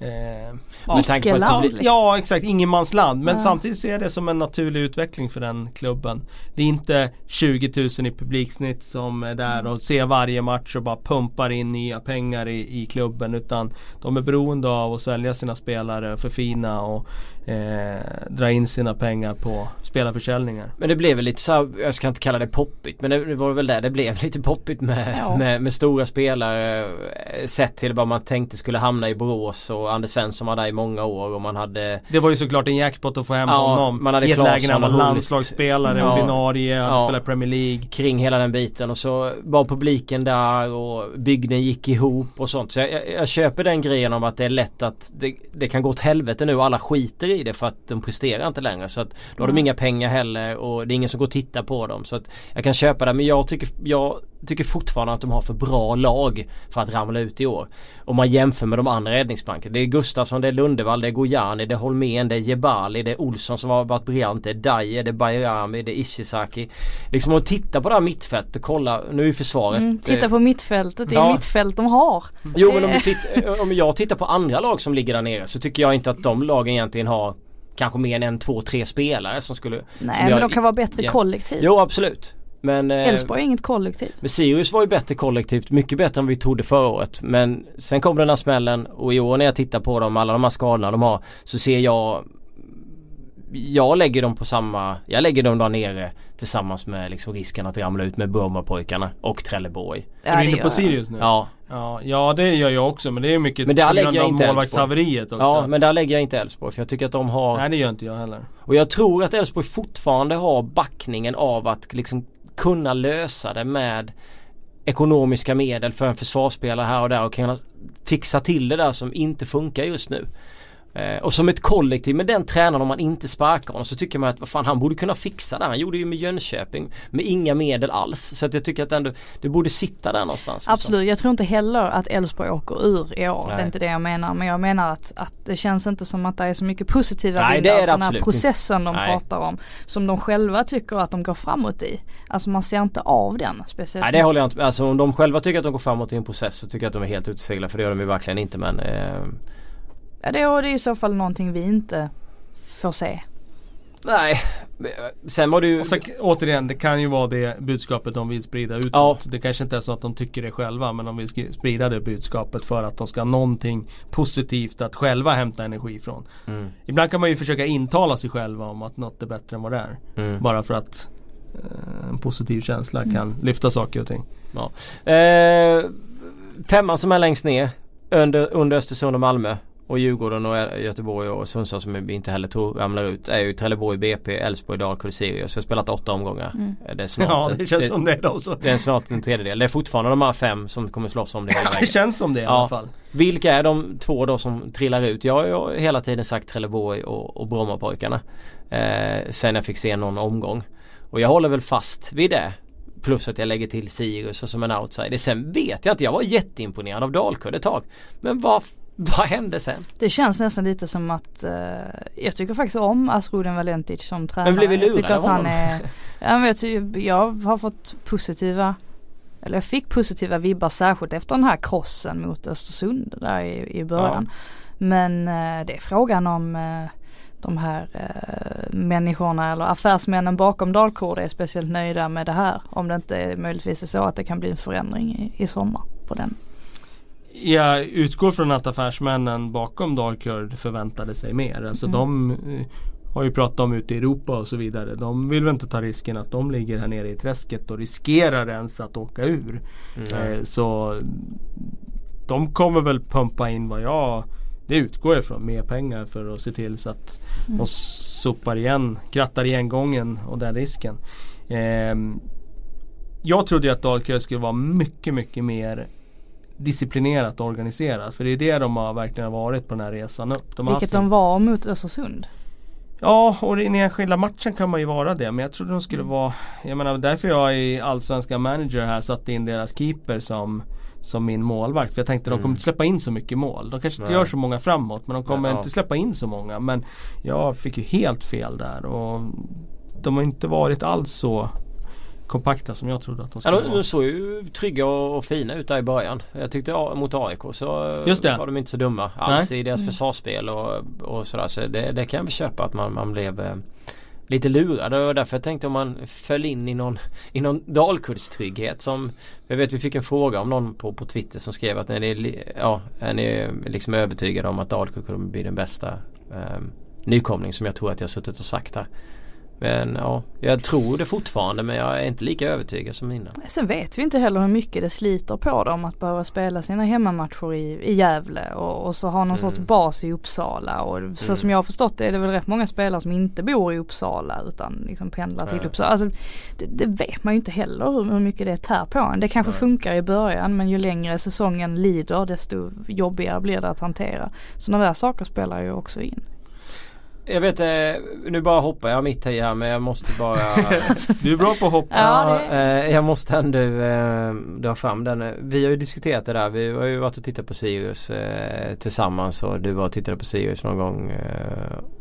Eh, ja, ja exakt, ingenmansland. Men ja. samtidigt ser jag det som en naturlig utveckling för den klubben. Det är inte 20 000 i publiksnitt som är där och ser varje match och bara pumpar in nya pengar i, i klubben. Utan de är beroende av att sälja sina spelare, förfina och eh, dra in sina pengar på spelarförsäljningar. Men det blev väl lite så jag ska inte kalla det poppigt men det var väl där det blev lite poppigt med, ja. med, med, stora spelare eh, sett till vad man tänkte skulle hamna i Borås och Anders Svensson var där i många år och man hade Det var ju såklart en jackpot att få hem ja, honom man hade i ett läge när han var landslagsspelare, ja, ordinarie, han ja, spelade Premier League. Kring hela den biten och så var publiken där och bygden gick ihop och sånt. Så jag, jag, jag köper den grejen om att det är lätt att det, det kan gå åt helvete nu och alla skiter i det för att de presterar inte längre. Så att då har de inga pengar heller och det är ingen som går och tittar på dem. Så att jag kan köpa det men jag tycker, jag tycker fortfarande att de har för bra lag för att ramla ut i år. Om man jämför med de andra räddningsplanken. Det är Gustafsson, det är Lundevall, det är Gojani, det är Holmén, det är Jebali, det är Olsson som har varit briljant, det är Daje, det är Bayrami, det är Ishizaki. Liksom att titta på det här mittfältet och kolla, nu är försvaret. Mm, titta på mittfältet, det är ja. mittfält de har. Jo men om, tittar, om jag tittar på andra lag som ligger där nere så tycker jag inte att de lagen egentligen har kanske mer än en, två, tre spelare som skulle Nej som men jag, de kan vara bättre ja. kollektiv. Jo absolut. Men eh, Elfsborg är inget kollektiv. Men Sirius var ju bättre kollektivt, mycket bättre än vi trodde förra året. Men sen kom den här smällen och i år när jag tittar på dem, alla de här skadorna de har, så ser jag jag lägger dem på samma, jag lägger dem där nere tillsammans med liksom risken att ramla ut med Burma-pojkarna och Trelleborg. Ja, är du inne på Sirius nu? Ja. ja. Ja det gör jag också men det är mycket men där på grund av målvaktshaveriet också. Ja men där lägger jag inte Elfsborg för jag tycker att de har Nej det gör inte jag heller. Och jag tror att Elfsborg fortfarande har backningen av att liksom kunna lösa det med ekonomiska medel för en försvarsspelare här och där och kunna fixa till det där som inte funkar just nu. Eh, och som ett kollektiv med den tränaren om man inte sparkar honom så tycker man att vad fan han borde kunna fixa det. Han gjorde ju med Jönköping med inga medel alls. Så att jag tycker att ändå det borde sitta där någonstans. Absolut, jag tror inte heller att Elfsborg åker ur i år. Nej. Det är inte det jag menar. Men jag menar att, att det känns inte som att det är så mycket positiva Nej, bilder av den här processen de Nej. pratar om. Som de själva tycker att de går framåt i. Alltså man ser inte av den speciellt. Nej det håller jag inte Alltså om de själva tycker att de går framåt i en process så tycker jag att de är helt uteseglade. För det gör de ju verkligen inte men eh, Ja det, är i så fall någonting vi inte får se. Nej, sen var det ju... Och sen, återigen, det kan ju vara det budskapet de vill sprida utåt. Ja. Det kanske inte är så att de tycker det själva men de vill sprida det budskapet för att de ska ha någonting positivt att själva hämta energi från. Mm. Ibland kan man ju försöka intala sig själva om att något är bättre än vad det är. Mm. Bara för att eh, en positiv känsla mm. kan lyfta saker och ting. Ja. Eh, femman som är längst ner under, under Östersund och Malmö och Djurgården och Göteborg och Sundsvall som vi inte heller tror ramlar ut är ju Trelleborg, BP, Elfsborg, Dalkurd, Sirius. Vi har spelat åtta omgångar. Mm. Det är snart, ja det känns det, som det också. Det är snart en tredjedel. Det är fortfarande de här fem som kommer slåss om det hela Det känns som det i ja. alla fall. Vilka är de två då som trillar ut? Jag har hela tiden sagt Trelleborg och, och Brommapojkarna. Eh, sen jag fick se någon omgång. Och jag håller väl fast vid det. Plus att jag lägger till Sirius och som en outsider. Sen vet jag inte, jag var jätteimponerad av Dalkurd ett tag. Men vad vad hände sen? Det känns nästan lite som att uh, Jag tycker faktiskt om Asruden Valentic som tränare. Men blev vi lurade jag tycker att han är jag, vet, jag har fått positiva Eller jag fick positiva vibbar särskilt efter den här krossen mot Östersund där i, i början. Ja. Men uh, det är frågan om uh, de här uh, människorna eller affärsmännen bakom Dalkurd är speciellt nöjda med det här. Om det inte är möjligtvis är så att det kan bli en förändring i, i sommar på den jag utgår från att affärsmännen bakom Darkgird förväntade sig mer. Alltså mm. de eh, har ju pratat om ute i Europa och så vidare. De vill väl inte ta risken att de ligger här nere i träsket och riskerar ens att åka ur. Mm. Eh, så de kommer väl pumpa in vad jag det utgår ifrån mer pengar för att se till så att mm. de sopar igen, krattar igen gången och den risken. Eh, jag trodde att Dalkurd skulle vara mycket, mycket mer disciplinerat och organiserat. För det är det de har verkligen varit på den här resan upp. De Vilket sin... de var mot Östersund. Ja, och i den enskilda matchen kan man ju vara det. Men jag trodde de skulle vara, jag menar därför jag i allsvenska manager här satte in deras keeper som som min målvakt. För jag tänkte mm. de kommer inte släppa in så mycket mål. De kanske inte Nej. gör så många framåt men de kommer ja. inte släppa in så många. Men jag fick ju helt fel där och de har inte varit alls så kompakta som jag trodde att de skulle ja, vara. De såg ju trygga och fina ut där i början. Jag tyckte mot AIK så Just det. var de inte så dumma alls Nej. i deras mm. försvarsspel och, och sådär. Så det, det kan jag väl köpa att man, man blev eh, lite lurad och därför jag tänkte om man föll in i någon, i någon dalkullstrygghet som Jag vet vi fick en fråga om någon på, på Twitter som skrev att är ni, ja, är ni liksom övertygade om att Dalkurd kommer bli den bästa eh, nykomling som jag tror att jag suttit och sagt här. Men ja, jag tror det fortfarande men jag är inte lika övertygad som innan. Sen vet vi inte heller hur mycket det sliter på dem att behöva spela sina hemmamatcher i, i Gävle och, och så ha någon mm. sorts bas i Uppsala och så mm. som jag har förstått det är det väl rätt många spelare som inte bor i Uppsala utan liksom pendlar till Uppsala. Alltså, det, det, vet man ju inte heller hur, hur mycket det tär på en. Det kanske Nej. funkar i början men ju längre säsongen lider desto jobbigare blir det att hantera. Sådana där saker spelar ju också in. Jag vet eh, nu bara hoppar jag mitt i här men jag måste bara Du är bra på att hoppa. Ja, det... jag måste ändå eh, dra fram den. Vi har ju diskuterat det där. Vi har ju varit och tittat på Sirius eh, tillsammans och du var och tittade på Sirius någon gång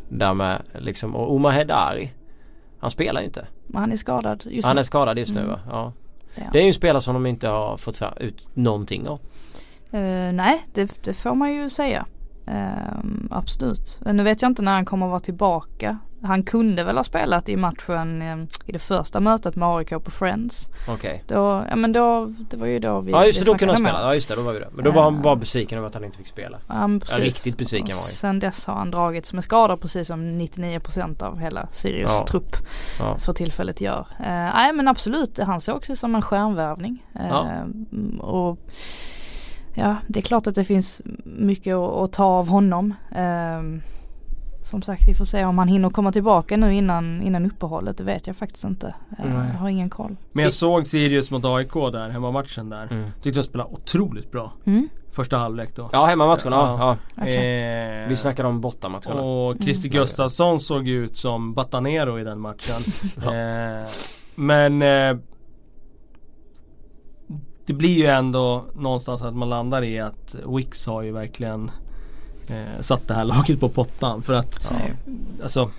där med liksom. Och Omar Hedari Han spelar ju inte. Men han är skadad just nu. Han är skadad just mm. nu va? Ja. Det är, det är ju en spelare som de inte har fått ut någonting av. Uh, nej det, det får man ju säga. Um, absolut. Nu vet jag inte när han kommer att vara tillbaka. Han kunde väl ha spelat i matchen um, i det första mötet med AIK på Friends. Okej. Okay. ja men då, det var ju då vi Ja just det, då kunde han spela. Ja just det, då var vi det. Men då var han bara besviken över att han inte fick spela. Um, precis. Ja, riktigt besviken var han Sen dess har han dragits med skador precis som 99% av hela Sirius ja. trupp ja. för tillfället gör. Uh, nej men absolut, han ser också som en stjärnvärvning. Uh, ja. och ja, det är klart att det finns mycket att, ta av honom. Um, som sagt vi får se om han hinner komma tillbaka nu innan, innan uppehållet. Det vet jag faktiskt inte. Jag har ingen koll. Men jag såg Sirius mot AIK där, hemmamatchen där. Mm. Tyckte jag spelade otroligt bra. Mm. Första halvlek då. Ja hemmamatcherna, ja. ja. Okay. Eh, vi snackar om bortamatcherna. Och Christer mm. Gustafsson såg ut som Batanero i den matchen. eh, men eh, det blir ju ändå någonstans att man landar i att Wix har ju verkligen eh, satt det här laget på pottan. För att ja. alltså,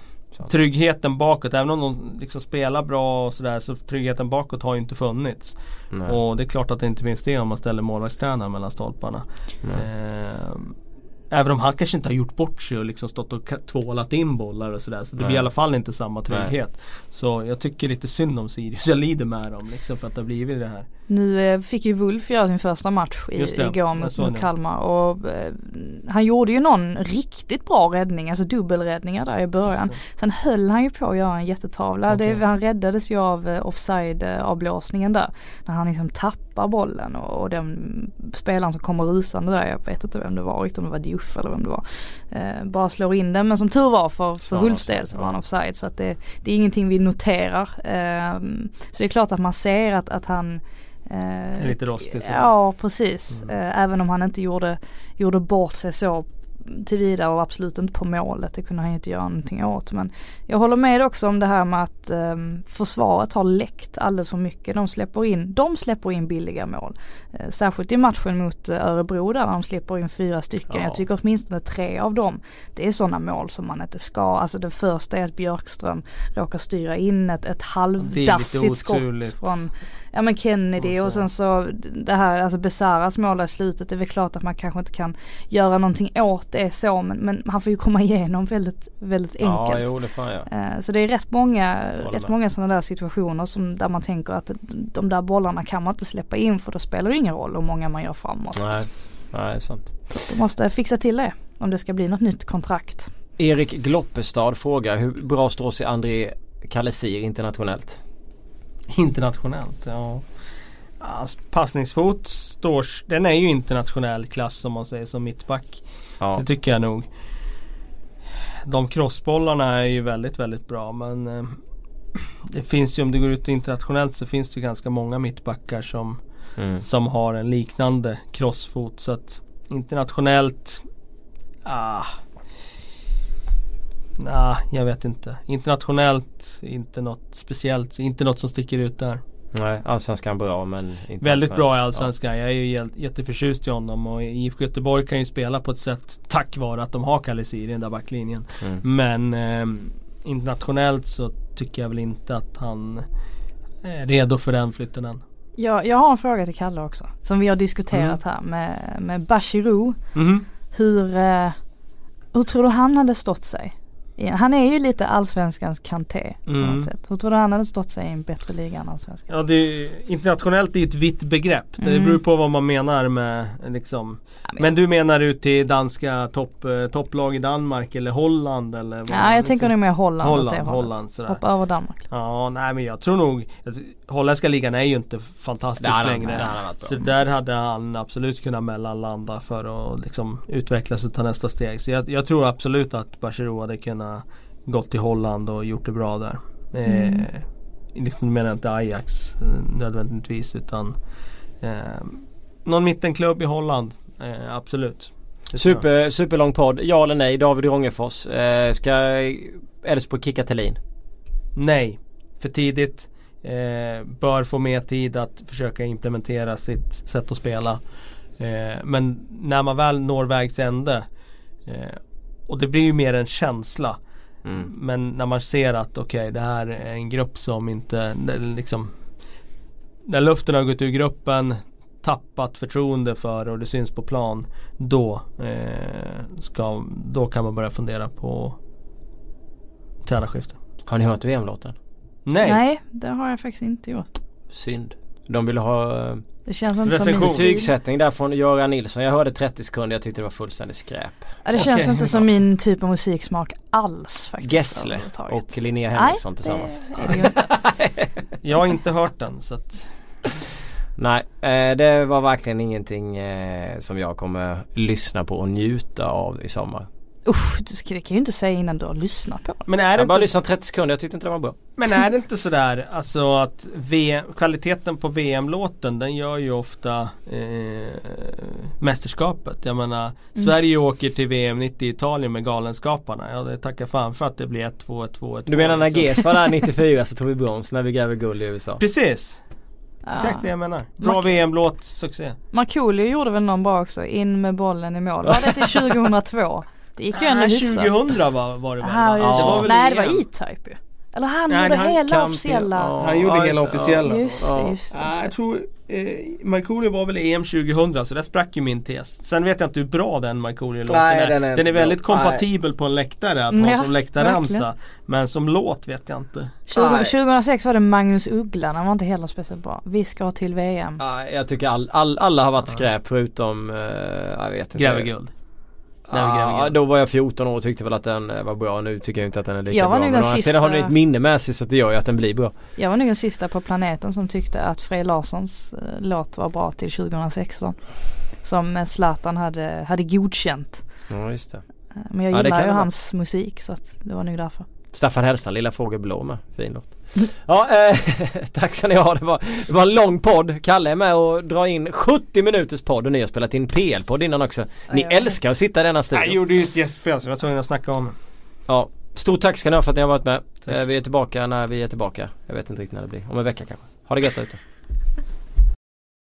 tryggheten bakåt, även om de liksom spelar bra och sådär så tryggheten bakåt har ju inte funnits. Nej. Och det är klart att det inte finns det om man ställer målvaktstränaren mellan stolparna. Eh, Även om han kanske inte har gjort bort sig och liksom stått och tvålat in bollar och sådär. Så det blir i alla fall inte samma trygghet. Nej. Så jag tycker lite synd om Sirius. Jag lider med dem liksom för att det har blivit det här. Nu eh, fick ju Wulf göra sin första match i, igår mot, mot Kalmar och eh, han gjorde ju någon riktigt bra räddning, alltså dubbelräddningar där i början. Sen höll han ju på att göra en jättetavla. Okay. Det, han räddades ju av eh, offside avblåsningen där. När han liksom tappar bollen och, och den spelaren som kommer rusande där, jag vet inte vem det var, riktigt om det var Diouf eller vem det var. Eh, bara slår in den men som tur var för, för Wulfs del så var han offside så att det, det är ingenting vi noterar. Eh, så det är klart att man ser att, att han Eh, lite rostig så. Ja precis. Mm. Eh, även om han inte gjorde, gjorde bort sig så tillvida och absolut inte på målet. Det kunde han ju inte göra någonting åt. Men jag håller med också om det här med att um, försvaret har läckt alldeles för mycket. De släpper in, de släpper in billiga mål. Uh, särskilt i matchen mot uh, Örebro där de släpper in fyra stycken. Ja. Jag tycker åtminstone tre av dem. Det är sådana mål som man inte ska. Alltså det första är att Björkström råkar styra in ett, ett halvdassigt skott från ja men Kennedy och, och sen så det här alltså Besaras mål i slutet. Det är väl klart att man kanske inte kan göra någonting åt det så men, men han får ju komma igenom väldigt, väldigt enkelt. Ja, jo, det får jag. Uh, så det är rätt många, rätt många sådana där situationer som, där man tänker att de där bollarna kan man inte släppa in för då spelar det ingen roll hur många man gör framåt. Nej, nej sant. Så du måste fixa till det om det ska bli något nytt kontrakt. Erik Gloppestad frågar hur bra står sig André Kalesir internationellt? Internationellt, ja. Alltså, passningsfot står, den är ju internationell klass om man säger som mittback. Ja. Det tycker jag nog. De crossbollarna är ju väldigt, väldigt bra men eh, det finns ju om det går ut internationellt så finns det ganska många mittbackar som, mm. som har en liknande crossfot. Så att internationellt, ah, Nej, jag vet inte. Internationellt, inte något speciellt. Inte något som sticker ut där. Nej, allsvenskan bra men Väldigt bra i allsvenskan. Ja. Jag är ju jätteförtjust i honom och IFK Göteborg kan ju spela på ett sätt tack vare att de har Kalle i den där backlinjen. Mm. Men eh, internationellt så tycker jag väl inte att han redo för den flytten än. Ja, jag har en fråga till Kalle också. Som vi har diskuterat mm. här med, med Bashirou. Mm. Hur, eh, hur tror du han hade stått sig? Han är ju lite allsvenskans Kanté på mm. något sätt. Hur tror du han hade stått sig i en bättre liga än allsvenskan? Ja, det är, internationellt är ju ett vitt begrepp. Mm. Det beror på vad man menar med liksom. Ja, men, men, du menar ut till danska topp, eh, topplag i Danmark eller Holland eller? Vad ja, jag liksom? tänker nog mer Holland. Holland, Holland sådär. Hoppa över Danmark. Ja, nej men jag tror nog Holländska ligan är ju inte fantastisk det längre. Det så där hade han absolut kunnat mellanlanda för att liksom utvecklas och ta nästa steg. Så jag, jag tror absolut att Bachirou hade kunnat gått till Holland och gjort det bra där. Mm. Eh, liksom menar jag inte Ajax eh, nödvändigtvis utan eh, någon mittenklubb i Holland. Eh, absolut. Super, superlång podd. Ja eller nej David Rongefors. Eh, ska Elfsborg kicka Thelin? Nej. För tidigt. Eh, bör få mer tid att försöka implementera sitt sätt att spela. Eh, men när man väl når vägs ände eh, och det blir ju mer en känsla. Mm. Men när man ser att okej okay, det här är en grupp som inte liksom När luften har gått ur gruppen Tappat förtroende för och det syns på plan Då eh, ska, Då kan man börja fundera på Tränarskifte Har ni hört VM-låten? Nej. Nej, det har jag faktiskt inte gjort. Synd. De ville ha det känns inte som min Betygsättning där från Göran Nilsson. Jag hörde 30 sekunder. Jag tyckte det var fullständigt skräp. Ja, det känns okay. inte som min typ av musiksmak alls faktiskt. Gessle och Linnea Henriksson tillsammans. Det är det inte. jag har inte hört den så att Nej, eh, det var verkligen ingenting eh, som jag kommer lyssna på och njuta av i sommar. Usch, du kan ju inte säga innan du har lyssnat på Men är det Jag bara lyssnat 30 sekunder, jag tyckte inte det var bra. Men är det inte sådär alltså att VM, kvaliteten på VM-låten den gör ju ofta eh, mästerskapet. Jag menar mm. Sverige åker till VM 90 i Italien med Galenskaparna. Ja det tackar fan för att det blir 1-2, 1-2, 1-2. Du menar när liksom. GES var där 94 så tog vi brons när vi gräver guld i USA? Precis! Ah. Exakt det jag menar. Bra Mark VM-låt, succé. Markoolio gjorde väl någon bra också, in med bollen i mål. Var det till 2002? Det gick ju ändå hyfsat. 2000 var, var det väl? Aha, ja. det var väl Nej det var E-Type ju. Eller han Nej, gjorde han, hela officiella. Ja, han gjorde ja, hela officiella. Just det, just det. Ja, jag tror eh, Markoolio var väl EM 2000 så där sprack ju min tes. Sen vet jag inte hur bra den Markoolio-låten är. Den är, den är väldigt bra. kompatibel Nej. på en läktare att ha som läktarramsa. Men som låt vet jag inte. 20, 2006 var det Magnus Uggla, den var inte heller speciellt bra. Vi ska till VM. Nej, jag tycker all, all, alla har varit skräp förutom, uh, jag vet inte. Gräver guld. Ja, då var jag 14 år och tyckte väl att den eh, var bra. Nu tycker jag inte att den är lika jag var bra. Den sista... Sedan har den ett minne med sig så det gör ju att den blir bra. Jag var nog den sista på planeten som tyckte att Frej Larssons eh, låt var bra till 2016. Som eh, Zlatan hade, hade godkänt. Ja just det. Men jag gillar ja, ju hans musik så att det var nog därför. Staffan Hellstrand, Lilla Fågel Blå med. Fin låt. Ja, eh, tack ska ni ha. Det var, det var en lång podd. Kalle är med och drar in 70 minuters podd och ni har spelat in PL-podd innan också. Ni ja, älskar att sitta i denna studio. Jag gjorde ju ett gästspel så jag var tvungen att snacka om. Ja, stort tack ska ni ha för att ni har varit med. Eh, vi är tillbaka när vi är tillbaka. Jag vet inte riktigt när det blir. Om en vecka kanske. Ha det gött ute.